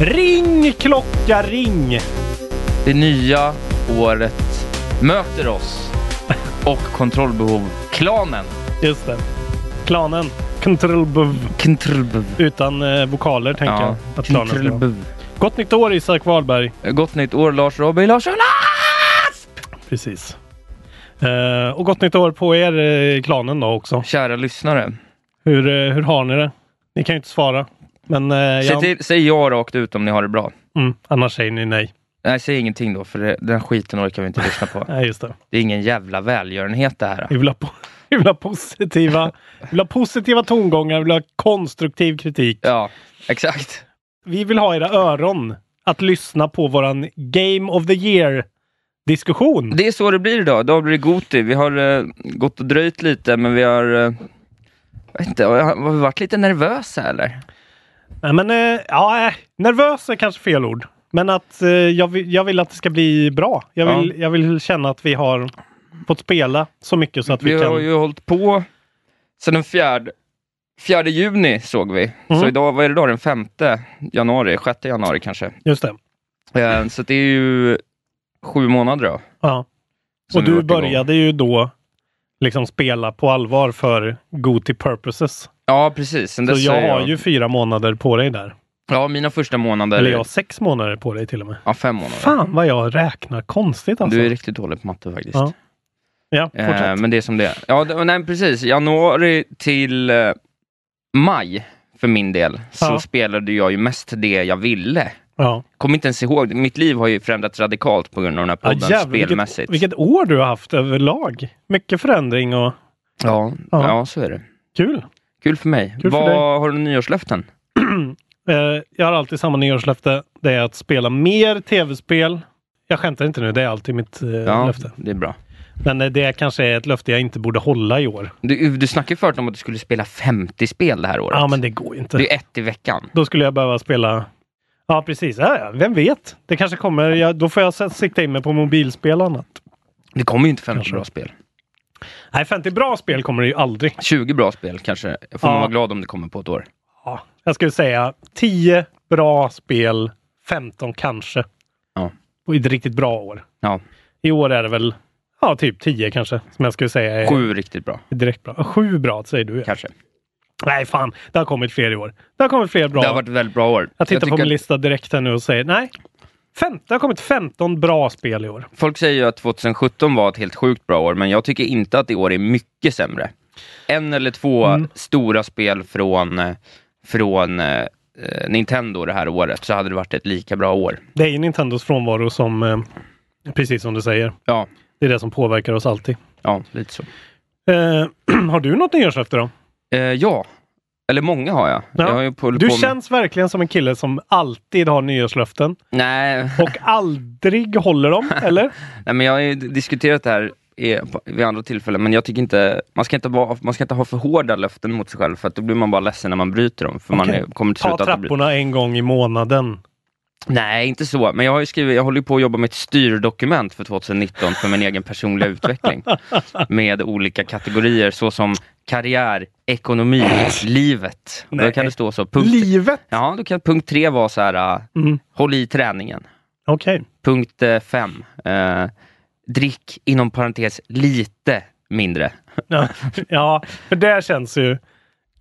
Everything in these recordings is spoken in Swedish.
Ring klocka ring! Det nya året möter oss och kontrollbehov-klanen. Just det. Klanen. Kontrollbov. Kontrollbehov. Utan eh, vokaler tänker Ja, jag. Att klanen ska vara. kontrollbehov. Gott nytt år Isak Wahlberg. Gott nytt år Lars Robin Larsson! Precis. Eh, och gott nytt år på er eh, klanen då också. Kära lyssnare. Hur, eh, hur har ni det? Ni kan ju inte svara. Men eh, Säg, jag, till, säg ja rakt ut om ni har det bra. mm, annars säger ni nej. Nej, säg ingenting då, för det, den skiten orkar vi inte lyssna på. Nej, just det. Det är ingen jävla välgörenhet det här. Vi vill ha, po- vi vill ha positiva, vi vill ha positiva tongångar, vi vill ha konstruktiv kritik. Ja, exakt. Vi vill ha era öron att lyssna på våran Game of the Year diskussion. Det är så det blir idag. Idag blir det Goti. Vi har eh, gått och dröjt lite, men vi har... Jag vet inte, har vi varit lite nervösa eller? Nej, men eh, ja, eh, nervös är kanske fel ord. Men att eh, jag, vill, jag vill att det ska bli bra. Jag vill, jag vill känna att vi har fått spela så mycket så att vi, Vi kan... har ju hållit på sedan den fjärde, fjärde juni såg vi. Mm. Så idag, vad är det då? Den femte januari, sjätte januari kanske. Just det. Eh, så det är ju sju månader då. Ja. Och vi du varit igång. började ju då liksom spela på allvar för Goti Purposes. Ja, precis. Sen Så jag har ju fyra månader på dig där. Ja, mina första månader. Eller jag har sex månader på dig till och med. Ja, fem månader. Fan vad jag räknar konstigt alltså. Du är riktigt dålig på matte faktiskt. Ja. Ja, Eh, fortsätt. men det är som det är. Ja, det, nej, precis. Januari till eh, maj, för min del, så Ja. spelade jag ju mest det jag ville. Ja. Kommer inte ens ihåg. Mitt liv har ju förändrats radikalt på grund av den här Ja, podden, jävlar, spelmässigt. vilket, vilket år du har haft överlag. Mycket förändring och Ja, Ja. ja. så är det. kul. Kul för mig. Kul för Vad dig. har du nyårslöften? Eh, jag har alltid samma nyårslöfte. Det är att spela mer tv-spel. Jag skämtar inte nu, det är alltid mitt eh, Ja, löfte. det är bra. Men eh, det kanske är ett löfte jag inte borde hålla i år. Du, du snackade förut om att du skulle spela 50 spel det här året. Ja, men det går inte. Det är ett i veckan. Då skulle jag behöva spela... Ja, precis. Ja, ja, vem vet? Det kanske kommer... Jag, då får jag sikta in mig på mobilspel och annat. Det kommer ju inte 50 Kanske. bra spel. Nej, 50 bra spel kommer det ju aldrig. 20 bra spel kanske. Jag får Ja. man vara glad om det kommer på ett år. Ja, jag skulle säga 10 bra spel, 15 kanske. Ja. Och ett riktigt bra år. Ja. I år är det väl ja, typ 10 kanske, som jag skulle säga är Sju riktigt bra, direkt bra. Ja, Sju bra säger du. Ja. kanske. Nej, fan. Det har kommit fler i år. Det har kommit fler bra. Det har varit ett väldigt bra år. Jag tittar på tycker min lista direkt här nu och säger nej. Fem, det har kommit 15 bra spel i år. Folk säger ju att 2017 var ett helt sjukt bra år, men jag tycker inte att i år är mycket sämre. En eller två Mm. stora spel från, från eh, Nintendo det här året, så hade det varit ett lika bra år. Det är ju Nintendos frånvaro som, eh, precis som du säger, Ja, det är det som påverkar oss alltid. ja lite så. Eh, har du något nyårslöfte då? Eh, ja, eller många har jag. Ja. jag har ju på, Du på med- känns verkligen som en kille som alltid har nyårslöften Nej, och aldrig håller dem, eller? nej, men jag har ju diskuterat det här vid andra tillfällen, men jag tycker inte, man ska inte, vara, man ska inte ha för hårda löften mot sig själv, för att då blir man bara ledsen när man bryter dem. För man Okej. är, kommer till Ta trapporna en gång i månaden. Nej, inte så. Men jag har skrivit, jag håller på att jobba med ett styrdokument för 2019 för min egen personliga utveckling. Med olika kategorier såsom karriär, ekonomi, livet. Då Nej. kan det stå så. Punkt, Livet? ja, då kan punkt tre vara så här, äh, Mm. håll i träningen. Okej. Punkt eh, fem, eh, drick inom parentes lite mindre. Ja. ja, för det känns ju...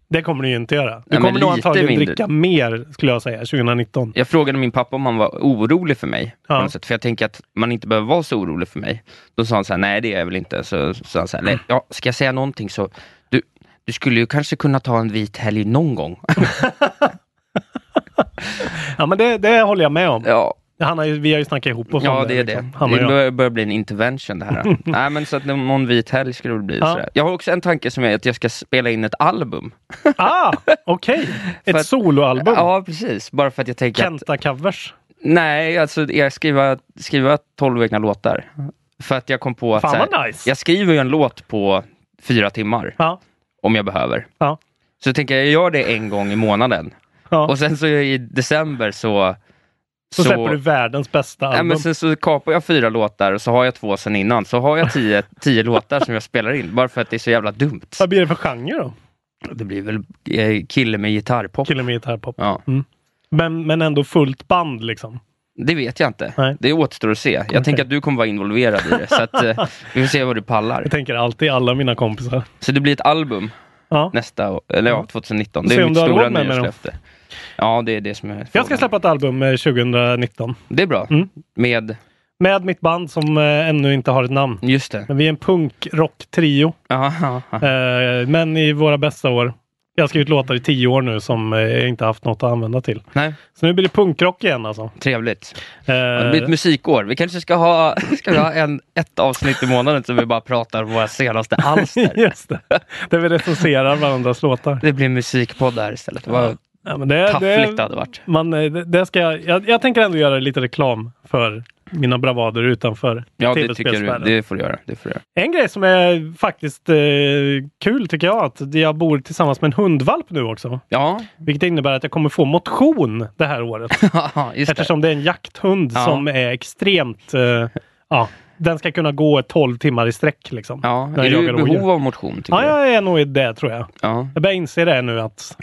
Det kommer du ju inte göra. Du Nej, men kommer nog lite antagligen mindre. dricka mer, skulle jag säga, 2019. Jag frågade min pappa om han var orolig för mig. På Ja. något sätt, för jag tänker att man inte behöver vara så orolig för mig. Då sa han så här, nej det är jag väl inte. Så sa han så här. "Nej, ja, ska jag säga någonting så, du, skulle ju kanske kunna ta en vit helg någon gång. Ja, men det, det håller jag med om. ja, Han har ju, vi har ju snackat ihop oss ja det är det. liksom. Det jag. börjar, börjar bli en intervention det här. nej men så att någon vit helg skulle det bli. Ja. sådär. Jag har också en tanke som är att jag ska spela in ett album. Ah, okej. För Ett att- soloalbum. Ja precis, bara för att jag tänker Kenta-covers. Nej, alltså jag skriver, skriva 12 egna låtar. För att jag kom på att Fan så här, vad nice. jag skriver ju en låt på fyra timmar Ja. Om jag behöver. Ja. Så jag tänker jag gör det en gång i månaden. Ja. Och sen så i december så... Så släpper du världens bästa album. men sen så kapar jag fyra låtar och så har jag två sen innan. Så har jag tio, tio låtar som jag spelar in. Bara för att det är så jävla dumt. Vad blir det för genre då? Det blir väl eh, kille med gitarrpop. Kille med gitarrpop. Ja, Men, men ändå fullt band liksom. Det vet jag inte. Nej. Det återstår att se. Jag Okej. tänker att du kommer vara involverad i det. Så att, eh, vi får se vad du pallar. Jag tänker alltid alla mina kompisar. Så det blir ett album Ja. nästa eller ja, 2019. Det är mitt stora nyårslöfte. Ja, det är det som är Jag ska frågan. släppa ett album eh, 2019. Det är bra. Mm. Med, Med mitt band som eh, ännu inte har ett namn. just det. Men vi är en punk-rock-trio. Eh, men i våra bästa år. Jag har skrivit låtar i tio år nu som eh, jag inte haft något att använda till. Nej, Så nu blir det punkrock igen alltså. trevligt. Eh, Det blir ett musikår. Vi kanske ska ha, ska vi ha en, ett avsnitt i månaden som vi bara pratar om våra senaste alster. Just det. Där vi recenserar varandras låtar. Det blir musikpodd där istället. Vad Ja, men det, taffligt det det, hade varit. man, eh, det, det ska jag, jag, jag tänker ändå göra lite reklam för mina bravader utanför Ja, det tycker du. Det får du göra. Det får du göra. En grej som är faktiskt eh, kul tycker jag, att jag bor tillsammans med en hundvalp nu också. Ja, Vilket innebär att jag kommer få motion det här året. just det. Eftersom det är en jakthund Ja. som är extremt... Eh, ja, den ska kunna gå 12 timmar i sträck. Liksom, Ja, är du i behov av motion? Ja, du? jag är nog i det tror jag. ja. Jag börjar inse det nu att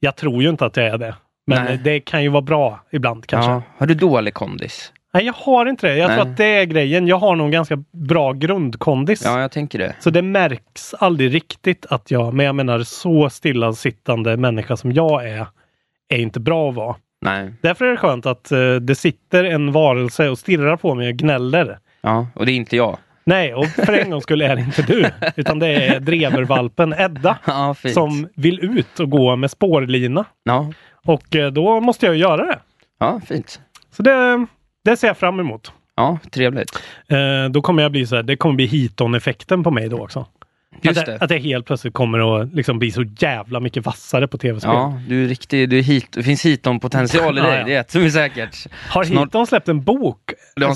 jag tror ju inte att jag är det. Men Nej. det kan ju vara bra ibland kanske. ja. Har du dålig kondis? Nej, jag har inte det. Jag tror Nej. att det är grejen. Jag har nog ganska bra grundkondis. Ja, jag tänker det. Så det märks aldrig riktigt att jag, men jag menar så stillasittande människa som jag är, är inte bra att vara. Nej. Därför är det skönt att eh, det sitter en varelse och stirrar på mig och gnäller. Ja, och det är inte jag. Nej, och för en gång skulle är det inte du, utan det är drevervalpen Edda Ja, som vill ut och gå med spårlina. Ja, Och eh, då måste jag göra det. ja fint. Så det, det ser jag fram emot. Ja, trevligt. Eh, då kommer jag bli så här, det kommer bli Heaton-effekten på mig då också. Just att, det. att jag helt plötsligt kommer att liksom bli så jävla mycket vassare på tv-spel. Ja, du är riktig, du är hit, det finns hiton-potential i dig, Ja, ja. det är ett som är säkert. Har Snart- Heaton släppt en bok?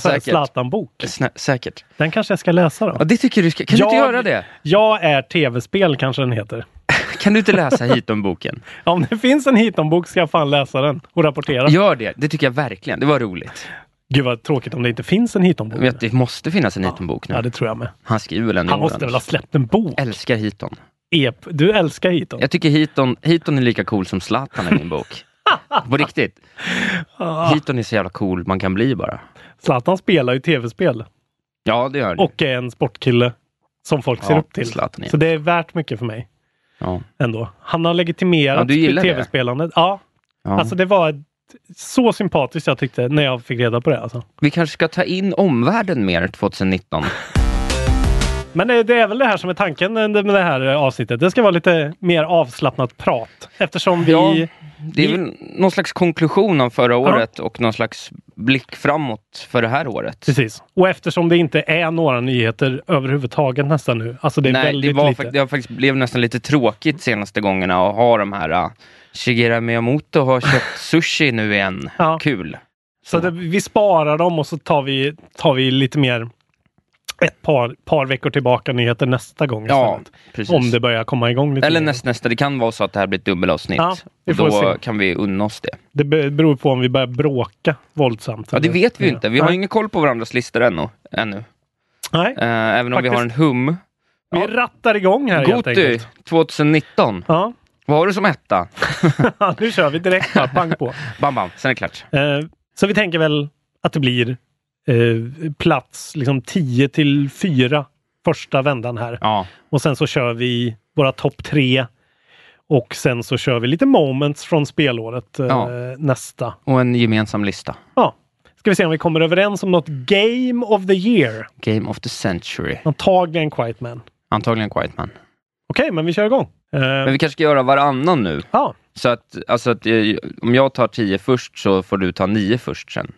En. Zlatan-bok? Snä, säkert. Den kanske jag ska läsa då. Ja, det tycker du ska, kan du inte Jag- göra det? Jag är tv-spel kanske den heter. Kan du inte läsa hiton-boken? Om det finns en Heaton-bok ska jag fan läsa den och rapportera. Gör det, det tycker jag verkligen, det var roligt. Gud vad tråkigt om det inte finns en Heaton-bok. Vet, det måste finnas en hiton-bok nu. Ja, det tror jag med. Han skriver väl en Han måste väl ha släppt en bok? Älskar hiton. Ep. Du älskar Heaton? Jag tycker hiton, hiton är lika cool som Zlatan i min bok. På riktigt. Ah. Hiton är så jävla cool man kan bli bara. Zlatan spelar ju tv-spel Ja, det gör det. och är en sportkille som folk ser Ja, upp till. Zlatan är. Så det är värt mycket för mig Ja. ändå. Han har legitimerat Ja, tv-spelandet. Ja, Ja. alltså det var så sympatiskt jag tyckte när jag fick reda på det. Alltså. Vi kanske ska ta in omvärlden mer 2019. Men det, det är väl det här som är tanken med det här avsnittet. Det ska vara lite mer avslappnat prat eftersom vi... Ja, Det är väl någon slags konklusion av förra året och någon slags blick framåt för det här året. Precis. Och eftersom det inte är några nyheter överhuvudtaget nästan nu. Alltså det är Nej, väldigt det, var, lite. det har faktiskt blivit nästan lite tråkigt senaste gångerna att ha de här uh, Shigeru Miyamoto har köpt sushi nu igen. Ja. Kul. Så det, vi sparar dem och så tar vi, tar vi lite mer ett par, par veckor tillbaka nyheter nästa gång Ja. Om det börjar komma igång lite Eller mer. näst, nästa, det kan vara så att det här blir ett dubbelavsnitt. Ja, och då se. kan vi unna oss det. Det be- beror på om vi börjar bråka våldsamt. Ja, det eller- vet vi ju inte. Vi har Nej. ingen koll på varandras listor ännu. ännu. Nej. Eh, även om vi har en hum Vi Ja. rattar igång här helt Goti enkelt. 2019. Ja. Vad har du som etta? nu kör vi direkt bara, pang på. Bam, bam, sen är det klart. Eh, så vi tänker väl att det blir eh, plats liksom 10 till 4 första vändan här. Ja, Och sen så kör vi våra topp tre. Och sen så kör vi lite moments från spelåret eh, Ja. nästa. och en gemensam lista. Ja. Ska vi se om vi kommer överens om något Game of the Year. Game of the century. Antagligen Quiet Man. Antagligen Quiet Man. Okej, men vi kör igång. Eh, Men vi kanske ska göra varannan nu. ja. Så att, alltså att eh, om jag tar 10 först så får du ta 9 först sen.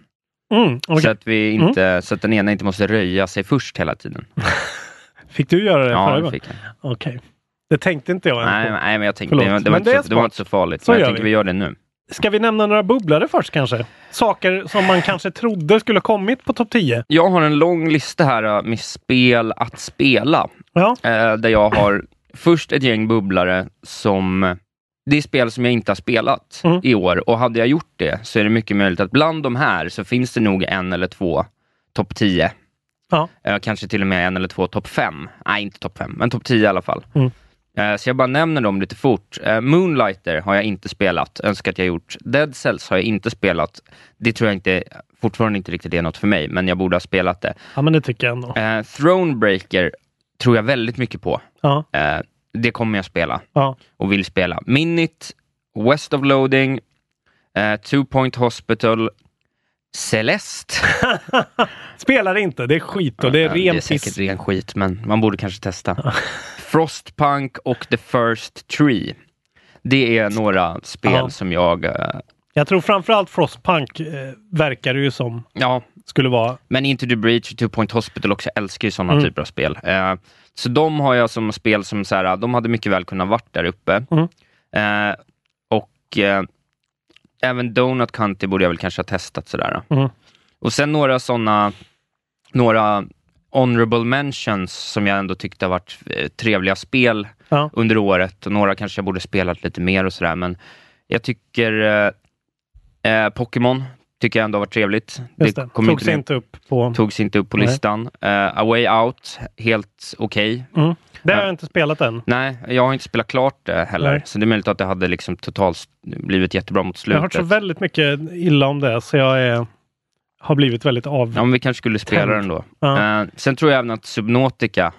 Mm, okej. Så, att vi inte, så att den ena inte måste röja sig först hela tiden. Fick du göra det Ja, förra det gången? fick jag. Okej. Det tänkte inte jag Nej, på. nej, men jag tänkte, Förlåt, det, var- det, men det så, det var inte så farligt. Så men jag tänker vi. vi gör det nu. Ska vi nämna några bubblare först kanske? Saker som man kanske trodde skulle kommit på topp 10. Jag har en lång lista här eh, med spel att spela. Ja. Där jag har först ett gäng bubblare som... Det är spel som jag inte har spelat Mm. i år och hade jag gjort det så är det mycket möjligt att bland de här så finns det nog en eller två topp 10. Ja. Eh, kanske till och med en eller två topp 5. Nej, inte topp 5, men topp 10 i alla fall. Mm. Eh, så jag bara nämner dem lite fort. Eh, Moonlighter har jag inte spelat, önskar att jag gjort. Dead Cells har jag inte spelat. Det tror jag inte, fortfarande inte riktigt är något för mig, men jag borde ha spelat det. ja, men det tycker jag ändå. Thronebreaker tror jag väldigt mycket på. Ja, Eh, det kommer jag spela ja. och vill spela. Minit, West of Loading, eh, Two Point Hospital, Celeste. Spelar inte, det är skit och det är ren det är säkert ren skit, men man borde kanske testa. Frostpunk och The First Tree. Det är några spel som jag... Eh, Jag tror framförallt Frostpunk eh, verkar det ju som ja, skulle vara. men Into the Breach och Two Point Hospital också. Älskar ju sådana Mm. typer av spel. Eh, så de har jag som spel som så här, de hade mycket väl kunnat varit där uppe. Mm. Eh, och eh, även Donut County borde jag väl kanske ha testat sådär. Mm. Och sen några sådana, några honorable mentions som jag ändå tyckte har varit eh, trevliga spel Ja. under året. Och några kanske jag borde spelat lite mer och sådär. Men jag tycker eh, eh, Pokémon tycker jag ändå varit trevligt. Just det. kom Togs inte upp på... togs inte upp på Nej. listan. Uh, A Way Out, helt okej. Mm. Det har Ja. jag inte spelat än. Nej, jag har inte spelat klart det heller. Nej. Så det är möjligt att det hade liksom totalt blivit jättebra mot Jag slutet. har hört så väldigt mycket illa om det så jag är, har blivit väldigt av... Ja, men vi kanske skulle spela den då. Ja. Eh, sen tror jag även att Subnautica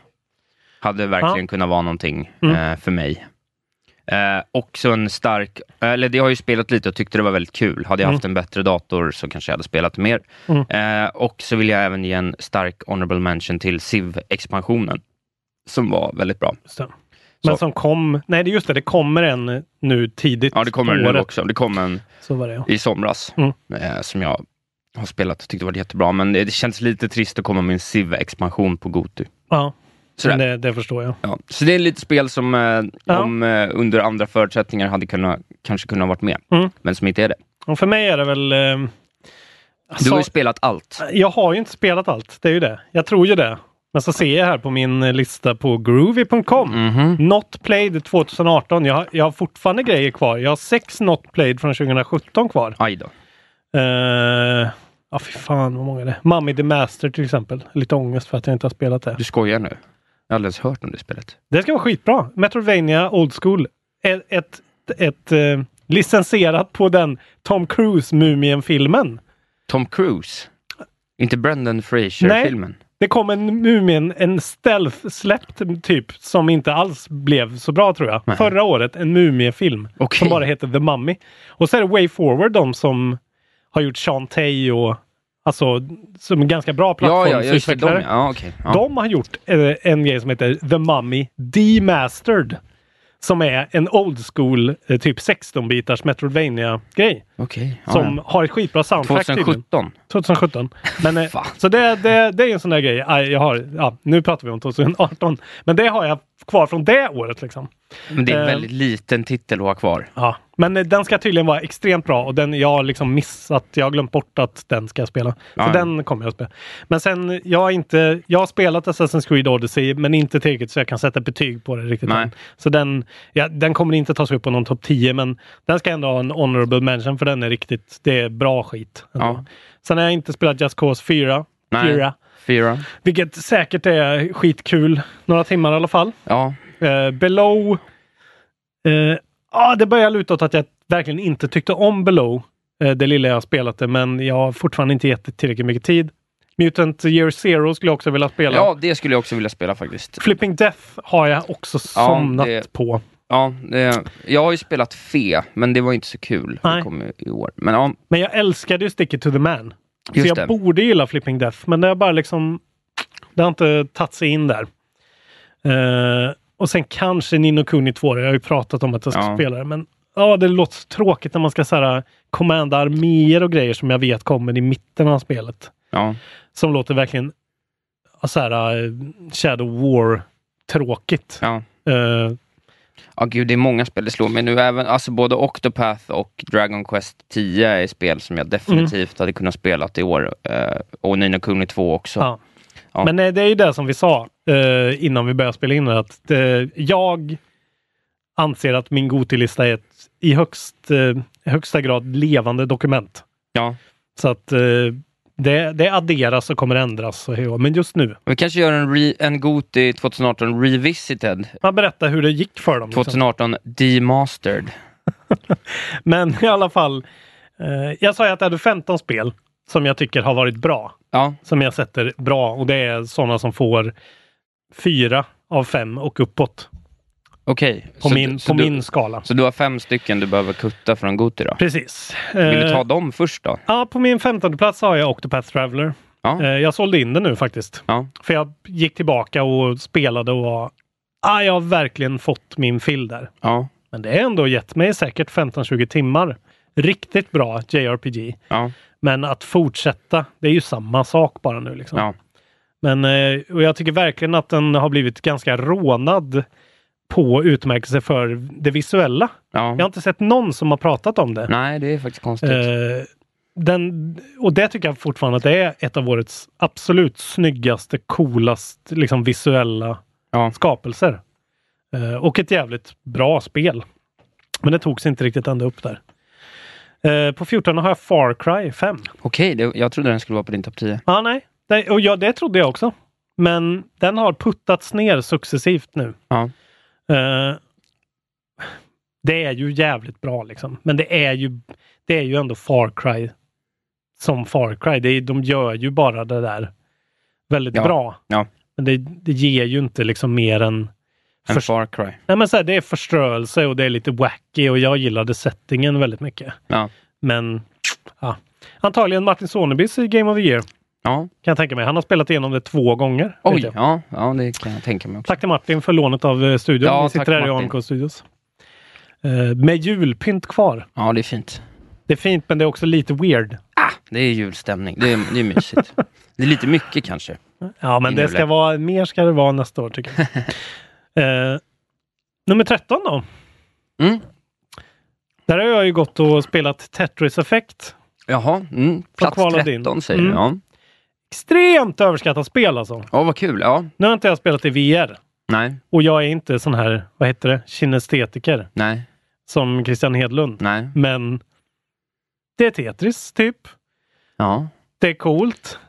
hade verkligen Ja. kunnat vara någonting Mm. eh, för mig. Eh, också en stark, eller det har ju spelat lite och tyckte det var väldigt kul. Hade jag Mm. haft en bättre dator så kanske jag hade spelat mer. Mm. Eh, och så vill jag även ge en stark honorable mention till Civ-expansionen. Som var väldigt bra. Det. Men Så. som kom... Nej, det just det. Det kommer en nu tidigt Ja, det kommer den nu också. Det kom en Så var det ja. i somras Mm. eh, som jag har spelat och tyckte var jättebra. Men det, det känns lite trist att komma med en Civ-expansion på Gotu. ja. Sådär. Det, det förstår jag. Ja. Så det är lite spel som eh, om, eh, under andra förutsättningar hade kunnat, kanske kunnat varit med, Mm. men som inte är det. Och för mig är det väl... Eh, Du alltså, har ju spelat allt. Jag har ju inte spelat allt. Det är ju det. Jag tror ju det. Men så ser jag här på min eh, lista på groovy.com. Mhm. Not played 2018. Jag har, jag har fortfarande grejer kvar. Jag har sex not played från 2017 kvar. Aj då. Uh, ja, fy fan vad många det är. Mummy the Master till exempel. Lite ångest för att jag inte har spelat det. Du skojar nu? Jag har aldrig ens hört om det spelet. Det ska vara skitbra. Metroidvania Old School. Ett, ett, ett eh, licensierat på den Tom Cruise-Mumien-filmen. Tom Cruise? Inte Brendan Fraser-filmen? Det kom en Mumien, en stealth-släppt typ, som inte alls blev så bra tror jag. Nej. Förra året, en Mumie-film. Okej. Som bara heter The Mummy. Och så är det Way Forward, de som har gjort Shantae och alltså, som är ganska bra Ja, ja, plattformsutvecklare. ja, okej. Ja. De har gjort eh, en grej som heter The Mummy Demastered. Som är en old school, eh, typ 16-bitars Metroidvania-grej. Okej. Ja, Som ja. har ett skitbra soundtrack tydligen. 2017? 2017. Men, eh, så det, det, det är en sån där grej. Jag har, ja, nu pratar vi om 2018. Men det har jag kvar från det året. Liksom. Men det är en eh, väldigt liten titel att ha kvar. Ja, men eh, den ska tydligen vara extremt bra och den jag har liksom missat. Jag har glömt bort att den ska jag spela. Så ja, den kommer jag att spela. Men sen, jag har inte, jag har spelat Assassin's Creed Odyssey men inte tillräckligt så jag kan sätta betyg på det riktigt än. Så den, ja, den kommer inte tas upp på någon topp 10 men den ska ändå ha en honorable mention för den är riktigt, det är bra skit. Ja. Sen har jag inte spelat Just Cause 4. 4. Fira. Vilket säkert är skitkul. Några timmar i alla fall. Ja. Eh, below. Eh, ah, det börjar luta åt att jag verkligen inte tyckte om Below. Eh, det lilla jag spelat det, men jag har fortfarande inte gett det tillräckligt mycket tid. Mutant Year Zero skulle jag också vilja spela. Ja, det skulle jag också vilja spela faktiskt. Flipping Death har jag också somnat ja, det... på. Ja, det, jag har ju spelat Fe, men det var inte så kul. Nej. Det kom i år. Men, ja. men jag älskade ju Stick It To The Man. Just så jag det. borde gilla Flipping Death, men det har bara liksom... Det har inte tagit sig in där. Eh, och sen kanske Nino Kuni 2. Jag har ju pratat om att jag ska Ja. spela det, men ja, det låter tråkigt när man ska så här, commanda arméer och grejer som jag vet kommer i mitten av spelet. ja. Som låter verkligen så här, eh, Shadow War tråkigt. ja. Eh, Ja, gud, det är många spel det slår mig nu. Även, alltså både Octopath och Dragon Quest 10 är spel som jag definitivt hade kunnat spela i år. Eh, och Nino Kuni 2 också. Ja. Ja. Men eh, det är ju det som vi sa eh, innan vi började spela in att eh, jag anser att min Gotilista är ett i högst, eh, högsta grad levande dokument. Ja. Så att eh, det, det adderas och kommer ändras. Men just nu, Vi kanske gör en, re, en Goti 2018 Revisited. man berättar hur det gick för dem. Liksom. 2018 Demastered. Men i alla fall, eh, jag sa ju att jag hade 15 spel som jag tycker har varit bra. Ja, Som jag sätter bra och det är sådana som får fyra av fem och uppåt okej. på, Så min, så på du- min skala. Så du har fem stycken du behöver kutta från Goti då? Precis. Vill du Eh, ta dem först då? Ja, på min femtonde plats har jag Octopath Traveler. Ja. Eh, Jag sålde in den nu faktiskt. Ja. För jag gick tillbaka och spelade och var... Ah, jag har verkligen fått min fill där. Ja. Men det har ändå gett mig säkert 15-20 timmar. Riktigt bra JRPG. Ja. Men att fortsätta, det är ju samma sak bara nu. Liksom. Ja. Men eh, och jag tycker verkligen att den har blivit ganska rånad på utmärkelse för det visuella. ja. Jag har inte sett någon som har pratat om det. Nej, det är faktiskt konstigt. Eh, den, och det tycker jag fortfarande att det är ett av årets absolut snyggaste, coolaste liksom visuella Ja. skapelser. Eh, och ett jävligt bra spel. Men det togs inte riktigt ända upp där. Eh, på 14 har jag Far Cry 5. Okej, det, jag trodde den skulle vara på din topp 10. Ja, nej. Det, och ja, det trodde jag också. Men den har puttats ner successivt nu. Ja. Eh, det är ju jävligt bra liksom. Men det är ju, det är ju ändå Far Cry som Far Cry. Det är, de gör ju bara det där väldigt Ja. bra. Ja. Men det, det ger ju inte liksom mer än En Far Cry. Nej, men så här, det är förströelse och det är lite wacky och jag gillade settingen väldigt mycket. Ja. Men ja. antagligen Martin Sonebys Game of the Year. Ja. Kan jag tänka mig. Han har spelat igenom det två gånger. Oj, ja, ja, det kan jag tänka mig också. Tack till Martin för lånet av eh, studion. Ja, Vi sitter här i. AMK Studios. Eh, med julpynt kvar. Ja, det är fint. Det är fint men det är också lite weird. Det är julstämning. Det är, det är mysigt. det är lite mycket kanske. Ja men det ska vara, mer ska det vara nästa år tycker jag. eh, nummer 13 då. Mm. Där har jag ju gått och spelat Tetris Effect. Jaha, mm. plats kvalade in. 13 säger du. Mm. Ja. Extremt överskattat spel alltså. ja, vad kul. Ja, Nu har inte jag spelat i VR. nej, Och jag är inte sån här, vad heter det, kinestetiker nej, som Christian Hedlund. nej. Men det är Tetris typ. Ja, Det är coolt.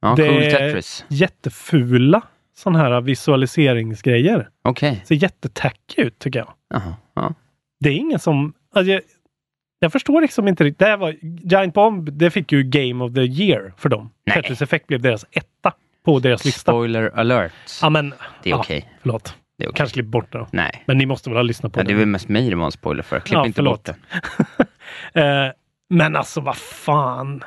ja Det- cool Tetris. Jättefula sådana här visualiseringsgrejer. Okej. Ser jättetacky ut tycker jag. Jaha, ja. Det är ingen som... Alltså jag, förstår liksom inte riktigt. Det här var, Giant Bomb, det fick ju Game of the Year för dem. Tetris Effect blev deras etta på deras lista. Spoiler alert. Ja men... Det är ja, okej. Förlåt. Det är okej. Kanske klipp bort det. Nej. Men ni måste väl ha lyssnat på Ja, det är det. väl mest mig det var en spoiler för. Klipp Ja, inte förlåt. bort det. Eh, men alltså vad fan.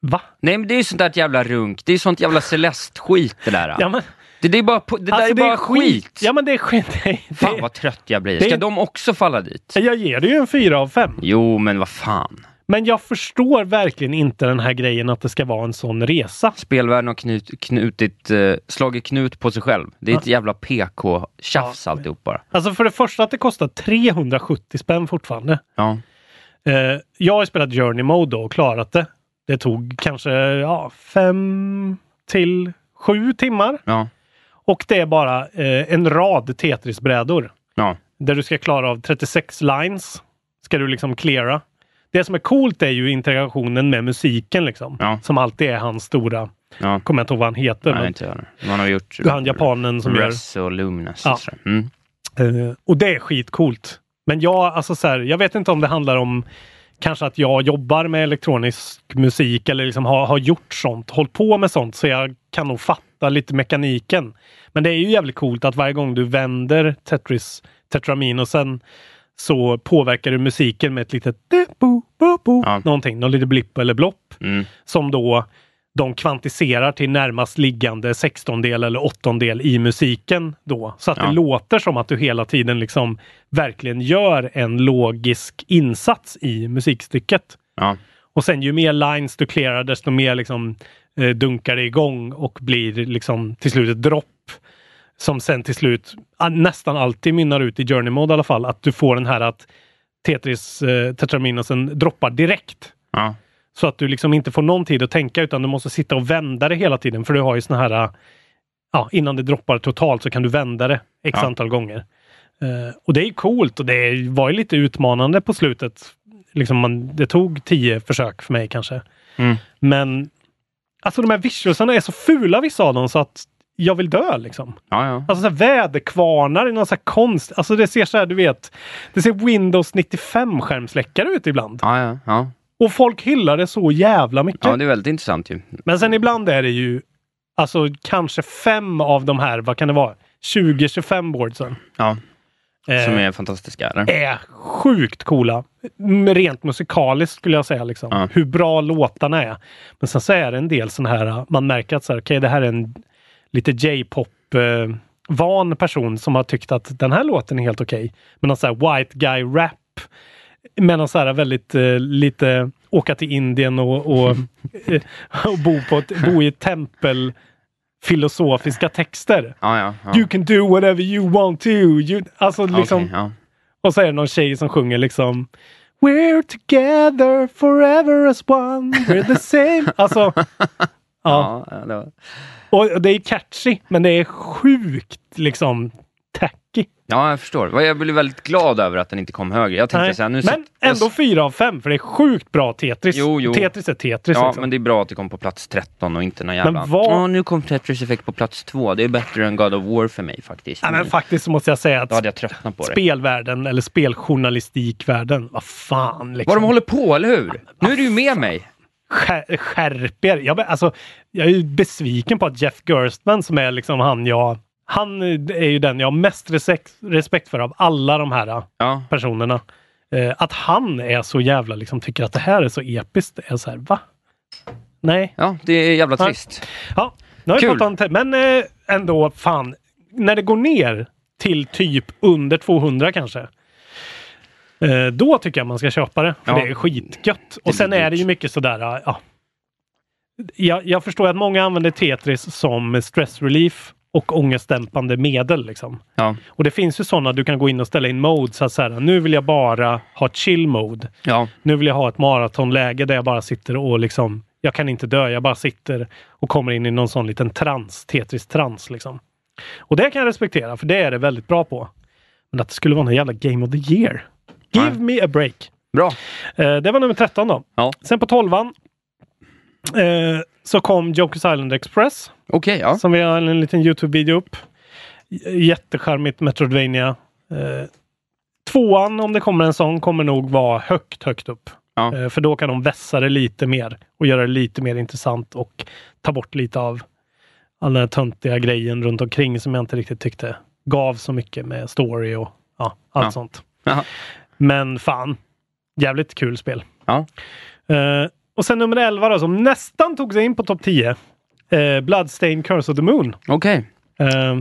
Va? Nej, men det är ju sånt där jävla runk. Det är sånt jävla celest-skit det där. Ja, men, Det, det är bara, det alltså, där är bara skit. Ja men det är skit. Det, Fan det, vad trött jag blir. det- Ska de också falla dit? jag ger det ju en fyra av fem. Jo, men vad fan. Men jag förstår verkligen inte den här grejen att det ska vara en sån resa. Spelvärlden har knut, knutit, eh, slagit knut på sig själv. Det är ett jävla PK-tjafs Ja. alltihop bara. Alltså för det första att det kostar 370 spänn fortfarande. Ja. Eh, jag har spelat Journey Mode och klarat det. Det tog kanske ja, fem till sju timmar. Ja. Och det är bara eh, en rad Tetris-brädor. Ja. Där du ska klara av 36 lines. Ska du liksom cleara. Det som är coolt är ju integrationen med musiken liksom. Ja. Som alltid är hans stora Ja. Kommer jag inte ihåg vad han heter. Nej, men, inte jag. Man har gjort han japanen som gör... Och Luminous. Ja. Mm. Eh, och det är skitcoolt. Men jag, alltså så här, jag vet inte om det handlar om kanske att jag jobbar med elektronisk musik eller liksom har, har gjort sånt, hållit på med sånt, så jag kan nog fatta lite mekaniken. Men det är ju jävligt coolt att varje gång du vänder Tetris Tetraminosen så påverkar du musiken med ett litet bo, bo, bo, Ja. någonting, någon liten blipp eller blopp Mm. som då de kvantiserar till närmast liggande sextondel eller åttondel i musiken då. Så att Ja. det låter som att du hela tiden liksom verkligen gör en logisk insats i musikstycket. Ja. Och sen ju mer lines du clearar desto mer liksom eh, dunkar det igång och blir liksom till slut ett dropp. Som sen till slut ah, nästan alltid mynnar ut i journey mode i alla fall. Att du får den här att Tetris eh, Tetraminosen droppar direkt. Ja. Så att du liksom inte får någon tid att tänka utan du måste sitta och vända det hela tiden. För du har ju såna här, äh, ja, innan det droppar totalt så kan du vända det x Ja. antal gånger. Eh, och det är coolt och det var ju lite utmanande på slutet. Liksom man, det tog tio försök för mig kanske. Mm. Men alltså de här visualsarna är så fula vissa av dem så att jag vill dö liksom. Ja, ja. Alltså så väderkvarnar i någon så konst. Alltså det ser så här, du vet. Det ser Windows 95 skärmsläckare ut ibland. Ja, ja, ja. Och folk hyllar det så jävla mycket. ja, det är väldigt intressant ju. Men sen ibland är det ju alltså kanske fem av de här, vad kan det vara? 20-25 boardsen. Ja, Eh, som är fantastiska. Eller? är sjukt coola. Rent musikaliskt skulle jag säga. Liksom. Ja. Hur bra låtarna är. Men sen så är det en del sådana här, man märker att så här, okay, det här är en lite J-pop eh, van person som har tyckt att den här låten är helt okej. Men någon så här white guy rap. Med någon så här väldigt eh, lite åka till Indien och, och, eh, och bo, på ett, bo i ett tempel filosofiska texter. Ja, ja. ja. You can do whatever you want to. You, alltså liksom, ja. och så är det någon tjej som sjunger liksom We're together forever as one. We're the same. Alltså, ja. Det var... Och det är catchy, men det är sjukt liksom tacky. ja, jag förstår. Jag blev väldigt glad över att den inte kom högre. Jag tänkte Nej. säga, nu Men jag- ändå fyra av fem, för det är sjukt bra Tetris. Jo, jo. Tetris är Tetris. Ja, liksom. men det är bra att det kom på plats 13 och inte någon jävla... Men vad- Åh, nu kom Tetris Effect på plats 2. Det är bättre än God of War för mig faktiskt. ja, men faktiskt så måste jag säga att Då hade jag tröttnat på det. spelvärlden eller speljournalistikvärlden, vad fan liksom. Vad de håller på, eller hur? Nu är du ju med mig. skär, skärp er. Jag, alltså, jag är ju besviken på att Jeff Gerstmann som är liksom han jag... Han är ju den jag har mest respekt, för av alla de här Ja, personerna. Eh, att han är så jävla liksom tycker att det här är så episkt. Är så här, va? Nej. ja det är jävla trist. Ja, vi Kul. te- Men eh, ändå, fan. När det går ner till typ under 200 kanske. Eh, då tycker jag man ska köpa det. För Ja. det är skitgött. Och sen blir är det ju mycket sådär, eh, ja. Jag, jag förstår att många använder Tetris som stress relief och ångestdämpande medel. Liksom. Ja, Och det finns ju sådana du kan gå in och ställa in mode. Så att så här, nu vill jag bara ha chill mode. ja, Nu vill jag ha ett maratonläge där jag bara sitter och liksom, jag kan inte dö, jag bara sitter och kommer in i någon sån liten trans, Tetris-trans liksom. Och det kan jag respektera, för det är det väldigt bra på. Men att det skulle vara någon jävla Game of the Year. Give Nej. me a break. bra. Eh, det var nummer 13 då. Ja. Sen på 12 eh, så kom Jokers Island Express, Okej, ja. som vi har en liten Youtube-video upp. Jättecharmigt Metroidvania. Eh, tvåan, om det kommer en sån, kommer nog vara högt, högt upp. Ja. Eh, För då kan de vässa det lite mer och göra det lite mer intressant och ta bort lite av all den töntiga grejen runt omkring som jag inte riktigt tyckte gav så mycket med story och ja, allt Ja. sånt. Jaha. Men fan, jävligt kul spel. Ja. Eh, och sen nummer 11 då, som nästan tog sig in på topp 10. Uh, Bloodstained Curse of the Moon. Okej. Eh,